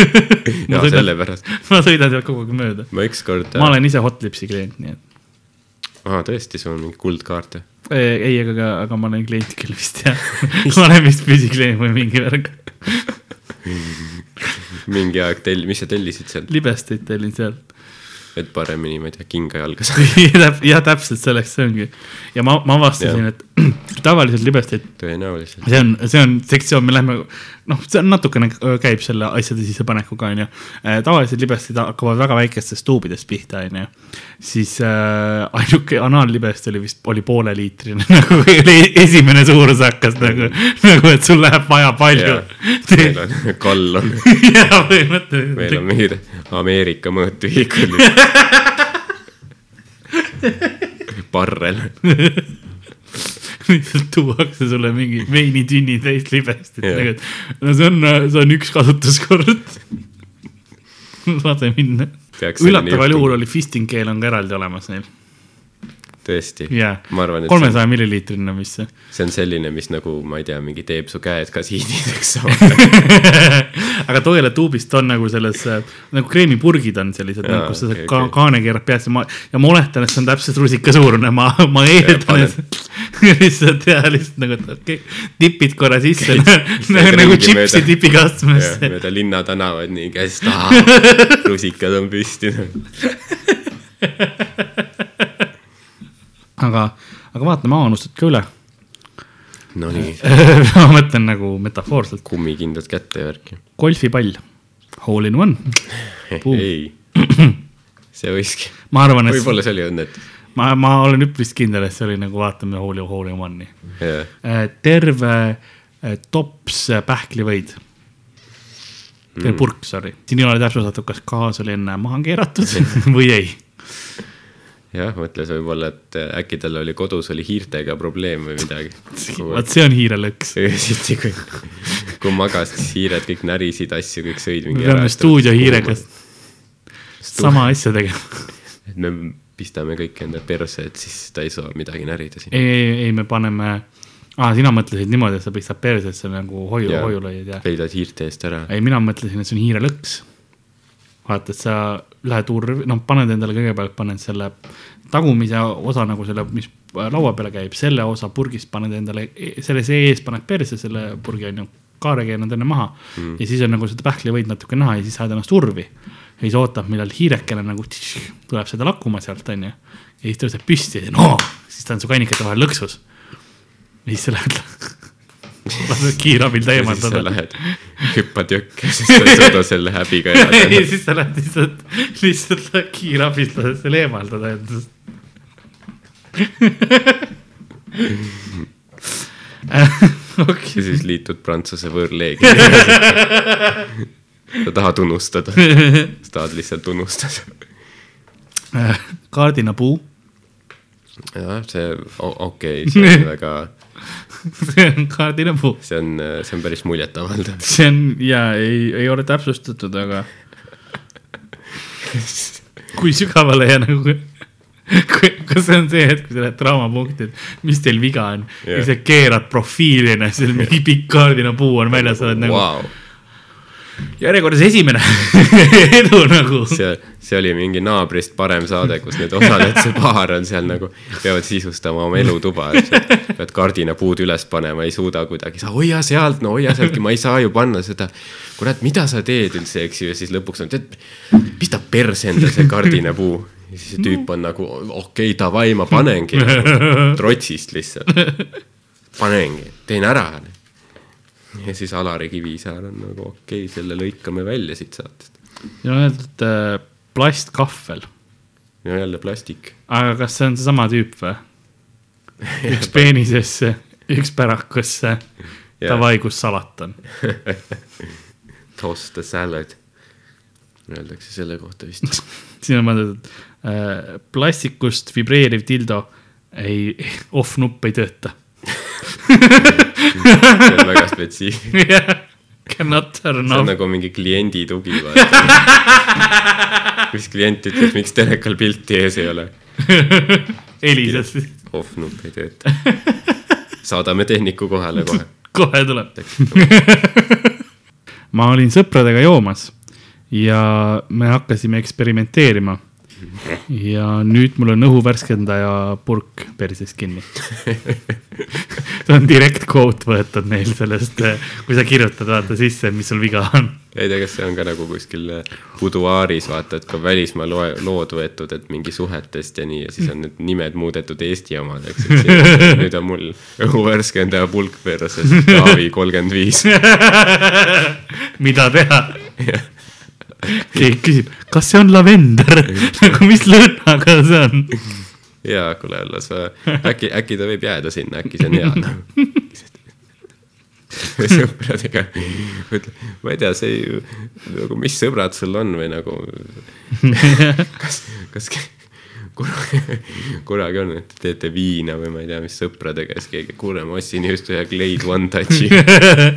ja sõidan- sellepärast, ma sõidan sealt kogu aeg mööda. ma ükskord, ma olen ise Hotlipsi klient, nii et aa tõesti, sul on mingi kuldkaarte. Ei, ei, aga, aga ma olen klient küll vist jah. ma olen vist püsiklient või mingi värk. mingi aeg tell-, mis sa tellisid sealt, libesteid tellin seal. et paremini, ma ei tea, kinga jalga saada, jah, täpselt selleks see ongi. ja ma, ma avastasin, et tavaliselt libesteid, tõenäoliselt. see on, see on sektsioon, me läheme, noh, see on natukene äh, käib selle asjade sissepanekuga, onju. tavaliselt libestid hakkavad väga väikestest tuubidest pihta, onju. siis äh, ainuke anaallibest oli vist, oli pooleliitrine, nagu esimene suurus hakkas nagu, nagu, et sul läheb vaja palju. meil on kallon, jaa, põhimõtteliselt. meil on mingid Ameerika mõõtühikud. barrel, lihtsalt tuuakse sulle mingi veinitünni täis libestit Jah. yeah., no see on, see on üks kasutuskord. lase minna. Üllataval juhul oli fisting keel on ka eraldi olemas neil. Tõesti on, kolmesaja milliliitrine on vist see. see on selline, mis nagu, ma ei tea, mingi teeb su käed kasiinideks aga toiletuubist on nagu selles, nagu kreemipurgid on sellised, Jaa, kus sa okei, ka, okei. kaane keerad peast ja ma, ja ma oletan, et see on täpselt rusika suurune, ma, ma eeldan, et lihtsalt ja lihtsalt nagu, et okei okay,, tipid korra sisse nagu, nagu tšipsi mööda- tipikastmesse. mööda linnatänavaid nii käest, rusikad on püsti. aga, aga vaata, maa unustad ka üle. Nonii, ma mõtlen nagu metafoorselt, kummikindad kätte ja värki. golfipall, hole in one. Ei, see võiski, ma arvan, et võib-olla see oli õnnetus. ma, ma olen üpris kindel, et see oli nagu vaatame hole, hole in one'i. jah, terve äh, tops äh, pähklivõid. terve Mm. purk, sorry. siin ei ole täpsustatud, kas gaas oli enne maha keeratud või ei. jah, mõtles võib-olla, et äkki tal oli kodus oli hiirtega probleem või midagi. vot see on hiirelõks. öösiti, kui, kui magasid, siis hiired kõik närisid asju, kõik sõid me mingi peame stuudiohiirega sama asja tegema. et me pistame kõik enda perse, et siis ta ei saa midagi närida siin. ei, ei, ei, me paneme ah,, sina mõtlesid niimoodi, et sa pistad persesse nagu hoiu, Jaa. hoiulõid ja. peidad hiirte eest ära. ei, mina mõtlesin, et see on hiirelõks. vaata, et sa lähed urvi, noh, paned endale kõigepealt, paned selle tagumise osa nagu selle, mis laua peale käib, selle osa purgist paned endale, selle sees paned perse selle purgi on ju, kaare keerad enne maha mm. ja siis on nagu seda pähklivõid natuke näha ja siis saad ennast urvi. ja siis ootab, millal hiirekene nagu tš, tuleb seda lakkuma sealt onju ja siis tõuseb püsti ja no siis ta on su kannikate vahel lõksus. ja siis sa lähed, lased kiirabil eemaldada. lähed, hüppad jõkke, siis sa ei suuda selle häbiga ja elada. siis sa lähed lihtsalt, lihtsalt lähed kiirabist lased selle eemaldada endast. okei, ja siis liitud Prantsuse võõrleegiga. sa tahad unustada, sa tahad lihtsalt unustada. kaardinapuu, jah, see, okei okay,, see on väga, see on kaardinapuu, see on, see on päris muljetavaldav. see on ja ei, ei ole täpsustatud, aga kui sügavale ja nagu, kas see on see hetk, kui sa lähed draamapunkti, et mis teil viga on yeah. Ja sa keerad profiilina, seal mingi pikk kaardinapuu on väljas, sa oled nagu wow. Järjekorras esimene edu nagu. see, see oli mingi naabrist parem saade, kus need osalejad, see paar on seal nagu, peavad sisustama oma elutuba, eks ju. pead kardinapuud üles panema, ei suuda kuidagi, sa hoia sealt, no hoia sealtki, ma ei saa ju panna seda. kurat, mida sa teed üldse, eks ju, ja siis lõpuks on, tead, pista perse endale see kardinapuu. ja siis see tüüp on nagu, okei okay,, davai, ma panengi nagu, trotsist lihtsalt. panengi, teen ära. Ja siis Alari Kivisaar on nagu okei okay,, selle lõikame välja siit saatest. siin on öeldud äh, plastkahvel, ja jälle plastik. aga kas see on seesama tüüp või? üks peenisesse, üks pärakusse, davai, kus salat on. Toss the salad. Öeldakse selle kohta vist. siin on mõeldud äh, plastikust vibreeriv dildo ei, off-nupp ei tööta. See on väga spetsiifiline. Cannot turn see on off. nagu mingi kliendi tugi, vaata. mis klient ütleb, miks telekal pilti ees ei ole. helises siis, off-nupp ei tööta. saadame tehniku kohale kohe. kohe tuleb. ma olin sõpradega joomas ja me hakkasime eksperimenteerima. ja nüüd mul on õhuvärskendaja purk perses kinni. see on direct quote võetud neil sellest, kui sa kirjutad vaata sisse, mis sul viga on. ei tea, kas see on ka nagu kuskil buduaaris vaata, et ka välismaa loe, lood võetud, et mingi suhetest ja nii ja siis on need nimed muudetud Eesti omadeks. nüüd on mul õhuvärskendaja pulk perses, Taavi kolmkümmend viis. mida teha? Keegi küsib, kas see on lavender? nagu mis lõhnaga see on? jaa, kuule, las äkki, äkki ta võib jääda sinna, äkki see on hea sõpradega, ma ei tea, see ei, nagu mis sõbrad sul on või nagu. kas, kas kunagi, kunagi on, et te teete viina või ma ei tea, mis sõpradega, siis keegi, kuule, ma ostsin just ühe Glade One Touchi.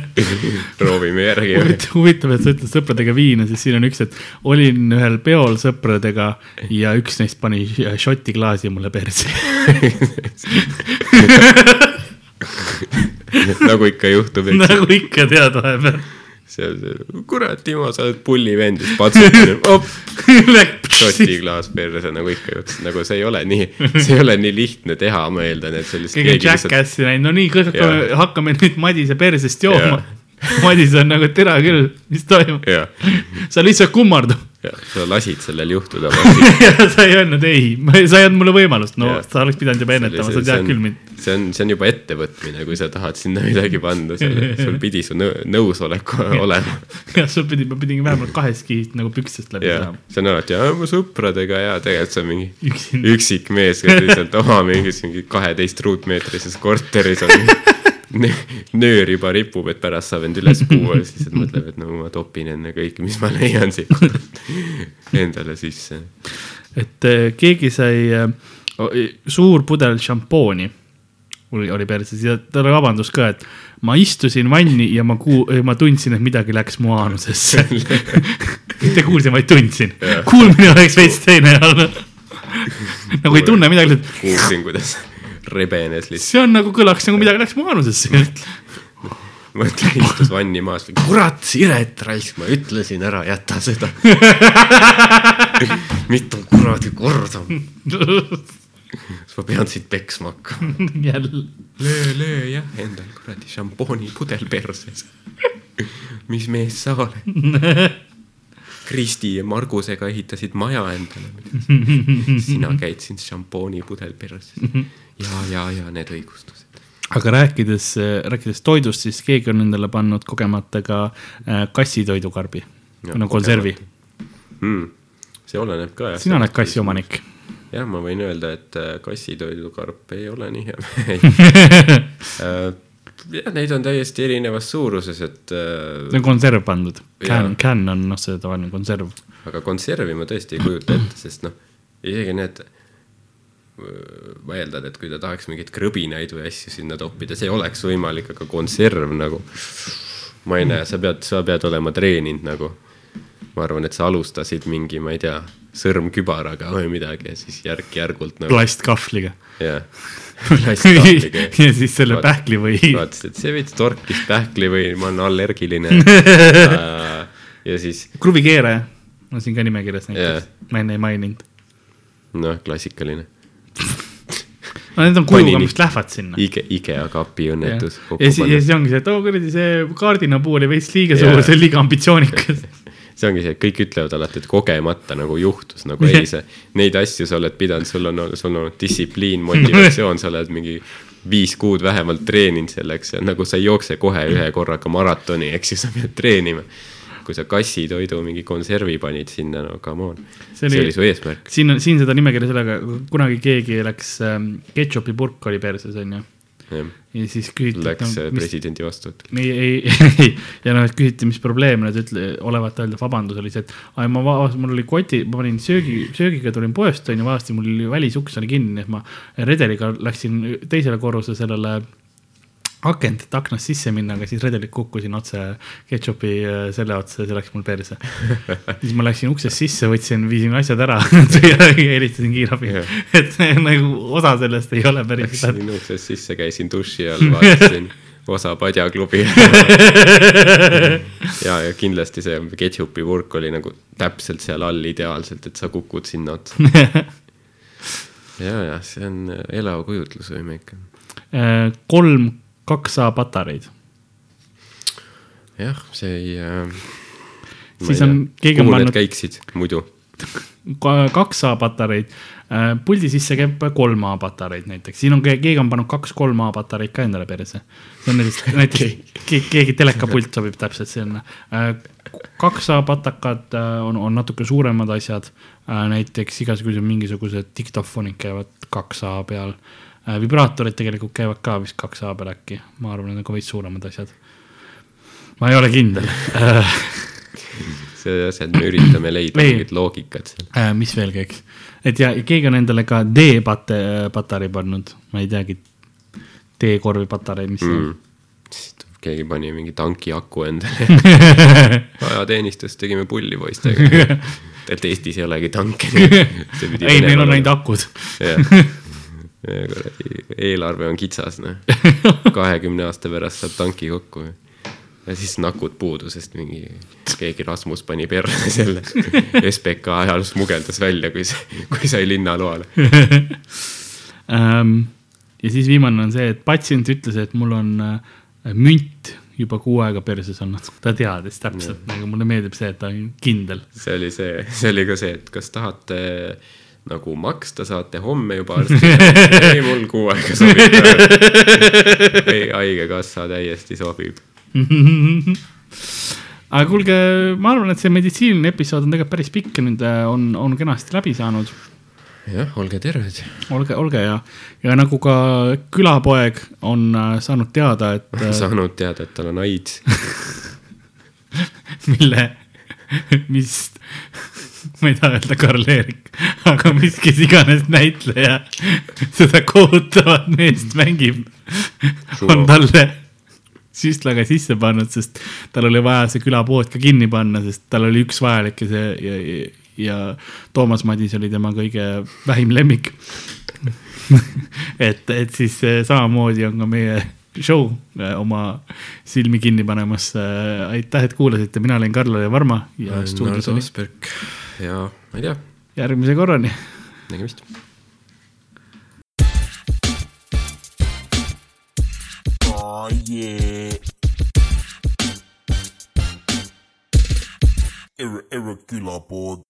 proovime järgi. huvitav, et sa ütled sõpradega viina, sest siin on üks, et olin ühel peol sõpradega ja üks neist pani šoti klaasi mulle perse. nagu ikka juhtub, nagu ikka tead vahepeal. see, see, kurat, Timo, sa oled pullivend, siis patsutan, op, šotiklaas perse, nagu ikka juhtus, nagu see ei ole nii, see ei ole nii lihtne teha, ma eeldan, et sellist keegi on Jackassi näinud, no nii, hakkame, hakkame nüüd Madise persest jooma. Madis on nagu tere küll, mis toimub? sa lihtsalt kummardud jah, sa lasid sellel juhtuda. ja sa ei öelnud ei, sa ei andnud mulle võimalust, no Jaa. sa oleks pidanud juba ennetama, sa tead küll mind. see on, see on juba ettevõtmine, kui sa tahad sinna midagi panna, sul pidi su nõu- nõusolek olema. jah, sul pidi, ma pidin vähemalt kahest kihist nagu püksest läbi saama., see on alati, mu sõpradega ja tegelikult on mingi üksinda. üksik mees, kes lihtsalt oma mingis mingi kaheteist ruutmeetrises korteris on nöör juba ripub, et pärast saab end üles puua ja siis mõtleb, et no ma topin enne kõike, mis ma leian siit endale sisse. et eh, keegi sai eh, o- suur pudel šampooni oli, oli perses ja talle vabandus ka, et ma istusin vanni ja ma kuu-, ma tundsin, et midagi läks mu aanusesse. mitte kuulsin, vaid tundsin. kuulmine oleks veits teine olnud. nagu ei tunne midagi, kuulsin, kuidas rebenes lihtsalt. see on nagu kõlaks nagu midagi läks mu aanusesse. mõtle, istus vanni maas, kurat, Siret raisk, ma ütlesin ära, jäta seda. mitu kuradi korda. siis ma pean sind peksma hakkama. jälle. löö, löö jah, endal kuradi šampoonipudel perses. mis mees sa oled? Kristi ja Margusega ehitasid maja endale. sina käid siin šampoonipudel perses. ja, ja, ja need õigustused. aga rääkides, rääkides toidust, siis keegi on endale pannud kogemata ka äh, kassitoidukarbi, no konservi. hmm.. see oleneb ka jah. sina oled kassi. omanik. jah, ma võin öelda, et äh, kassitoidukarp ei ole nii hea. jah, neid on täiesti erinevas suuruses, et äh, see on konserv pandud. Can, can on noh, see tavaline konserv. aga konservi ma tõesti ei kujuta ette, sest noh, isegi need, ma eeldan, et kui ta tahaks mingeid krõbinaid või asju sinna toppida, see oleks võimalik, aga konserv nagu, ma ei näe, sa pead, sa pead olema treeninud nagu. ma arvan, et sa alustasid mingi, ma ei tea, sõrmkübaraga või midagi ja siis järk-järgult nagu, plastkahvliga. jah. plastkahvliga ja siis selle pähkli või. vaatasid, et see veits torkis pähkli või ma olen allergiline. ja siis kruvikeeraja on siin ka nimekirjas näiteks Jaa. ma enne ei maininud. noh, klassikaline no need on kujuga, mis lähevad sinna. Ige, IKEA kapi õnnetus. ja siis, ja siis ongi see, et oo kuradi, see kaardinapuu oli veits liiga suur, see on liiga ambitsioonikas. see ongi see, et kõik ütlevad alati, et kogemata nagu juhtus nagu ei, see, neid asju sa oled pidanud, sul on, sul on distsipliin, motivatsioon, sa oled mingi viis kuud vähemalt treeninud selleks ja nagu sa ei jookse kohe ühe korraga maratoni, eks ju, sa pead treenima. Kui sa kassitoidu mingi konservi panid sinna, no come on, See oli- su eesmärk. siin on, siin seda nimekirja sellega, kunagi keegi läks ähm,, ketšupi purk oli perses, onju. ja siis küsiti. Läks no, presidendi vastuvõtule. ei, ei, ei ja noh, küsiti, mis probleem, nad ütle, olevat öelda, vabandus oli see, et ai ma vaatasin, mul oli koti, ma panin söögi, söögiga tulin poest onju, vaatasin, mul oli välisuks oli kinni, et ma redeliga läksin teisele korrusele sellele akent, et aknast sisse minna, aga siis redelilt kukkusin otse ketšupi äh, selle otsa ja see läks mul perse. siis ma läksin uksest sisse, võtsin, viisin asjad ära helistasin kiirabi Jah.. et nagu osa sellest ei ole päris. Läksin uksest sisse, käisin duši all, vaatasin osa padjaklubi. ja, ja kindlasti see ketšupi purk oli nagu täpselt seal all ideaalselt, et sa kukud sinna otsa. ja, ja see on elav kujutlusvõime ikka. Äh, kolm kaks A patareid jah, see ei äh,. Siis on- keegi on pannud- käiksid muidu? Ka- kaks A patareid, puldi sisse käib kolm A patareid näiteks, siin on, keegi on pannud kaks kolm A patareid ka endale perse. see on näiteks, näiteks ke- keegi telekapult sobib täpselt sinna. kaks A patakad äh, on, on natuke suuremad asjad, näiteks igasugused mingisugused diktofonid käivad kaks A peal. Vibraatorid tegelikult käivad ka vist kaks A peal äkki, ma arvan, need on ka veits suuremad asjad. ma ei ole kindel see asi, et me üritame leida Ei. mingit loogikat seal. äh,. mis veel käiks, et ja ja keegi on endale ka D-pate-, patarei pannud, ma ei teagi, D-korvi patarei, mis see on mm.. keegi pani mingi tanki aku endale. ajateenistus tegime pulli poistega. et Eestis ei olegi tanke. ei, neil on ainult akud. jah, kuradi eelarve on kitsas, noh. kahekümne aasta pärast saab tanki kokku. ja siis nakud puudu, sest mingi keegi Rasmus pani perre selle. SBK ajal smugeldas välja, kui, kui sai linnaloale. Ähm, ja siis viimane on see, et patsient ütles, et mul on äh, münt juba kuu aega perses olnud, ta teadis täpselt, nagu mulle meeldib see, et ta on kindel. see oli see, see oli ka see, et kas tahate nagu maksta, saate homme juba arsti. ei, mul kuu aega sobib. ei, haigekassa täiesti sobib. aga kuulge, ma arvan, et see meditsiiniline episood on tegelikult päris pikk ja nüüd äh, on, on kenasti läbi saanud. jah, olge terved. olge, olge ja, ja nagu ka külapoeg on äh, saanud teada, et äh, saanud teada, et tal on AIDS. mille, mis, ma ei taha öelda Karl-Erik, aga mis, kes iganes näitleja seda kohutavat meest mängib, on talle süstlaga sisse pannud, sest tal oli vaja see külapood ka kinni panna, sest tal oli üks vajalik ja see ja, ja, ja Toomas Madis oli tema kõige vähim lemmik. et, et siis eh, samamoodi on ka meie show äh, oma silmi kinni panemas. aitäh, et kuulasite, mina olen Karl-Lari Varma ja stuudios oli ja ma ei tea, järgmise korrani. nägemist. Oh yeah. Erre, erre külapood.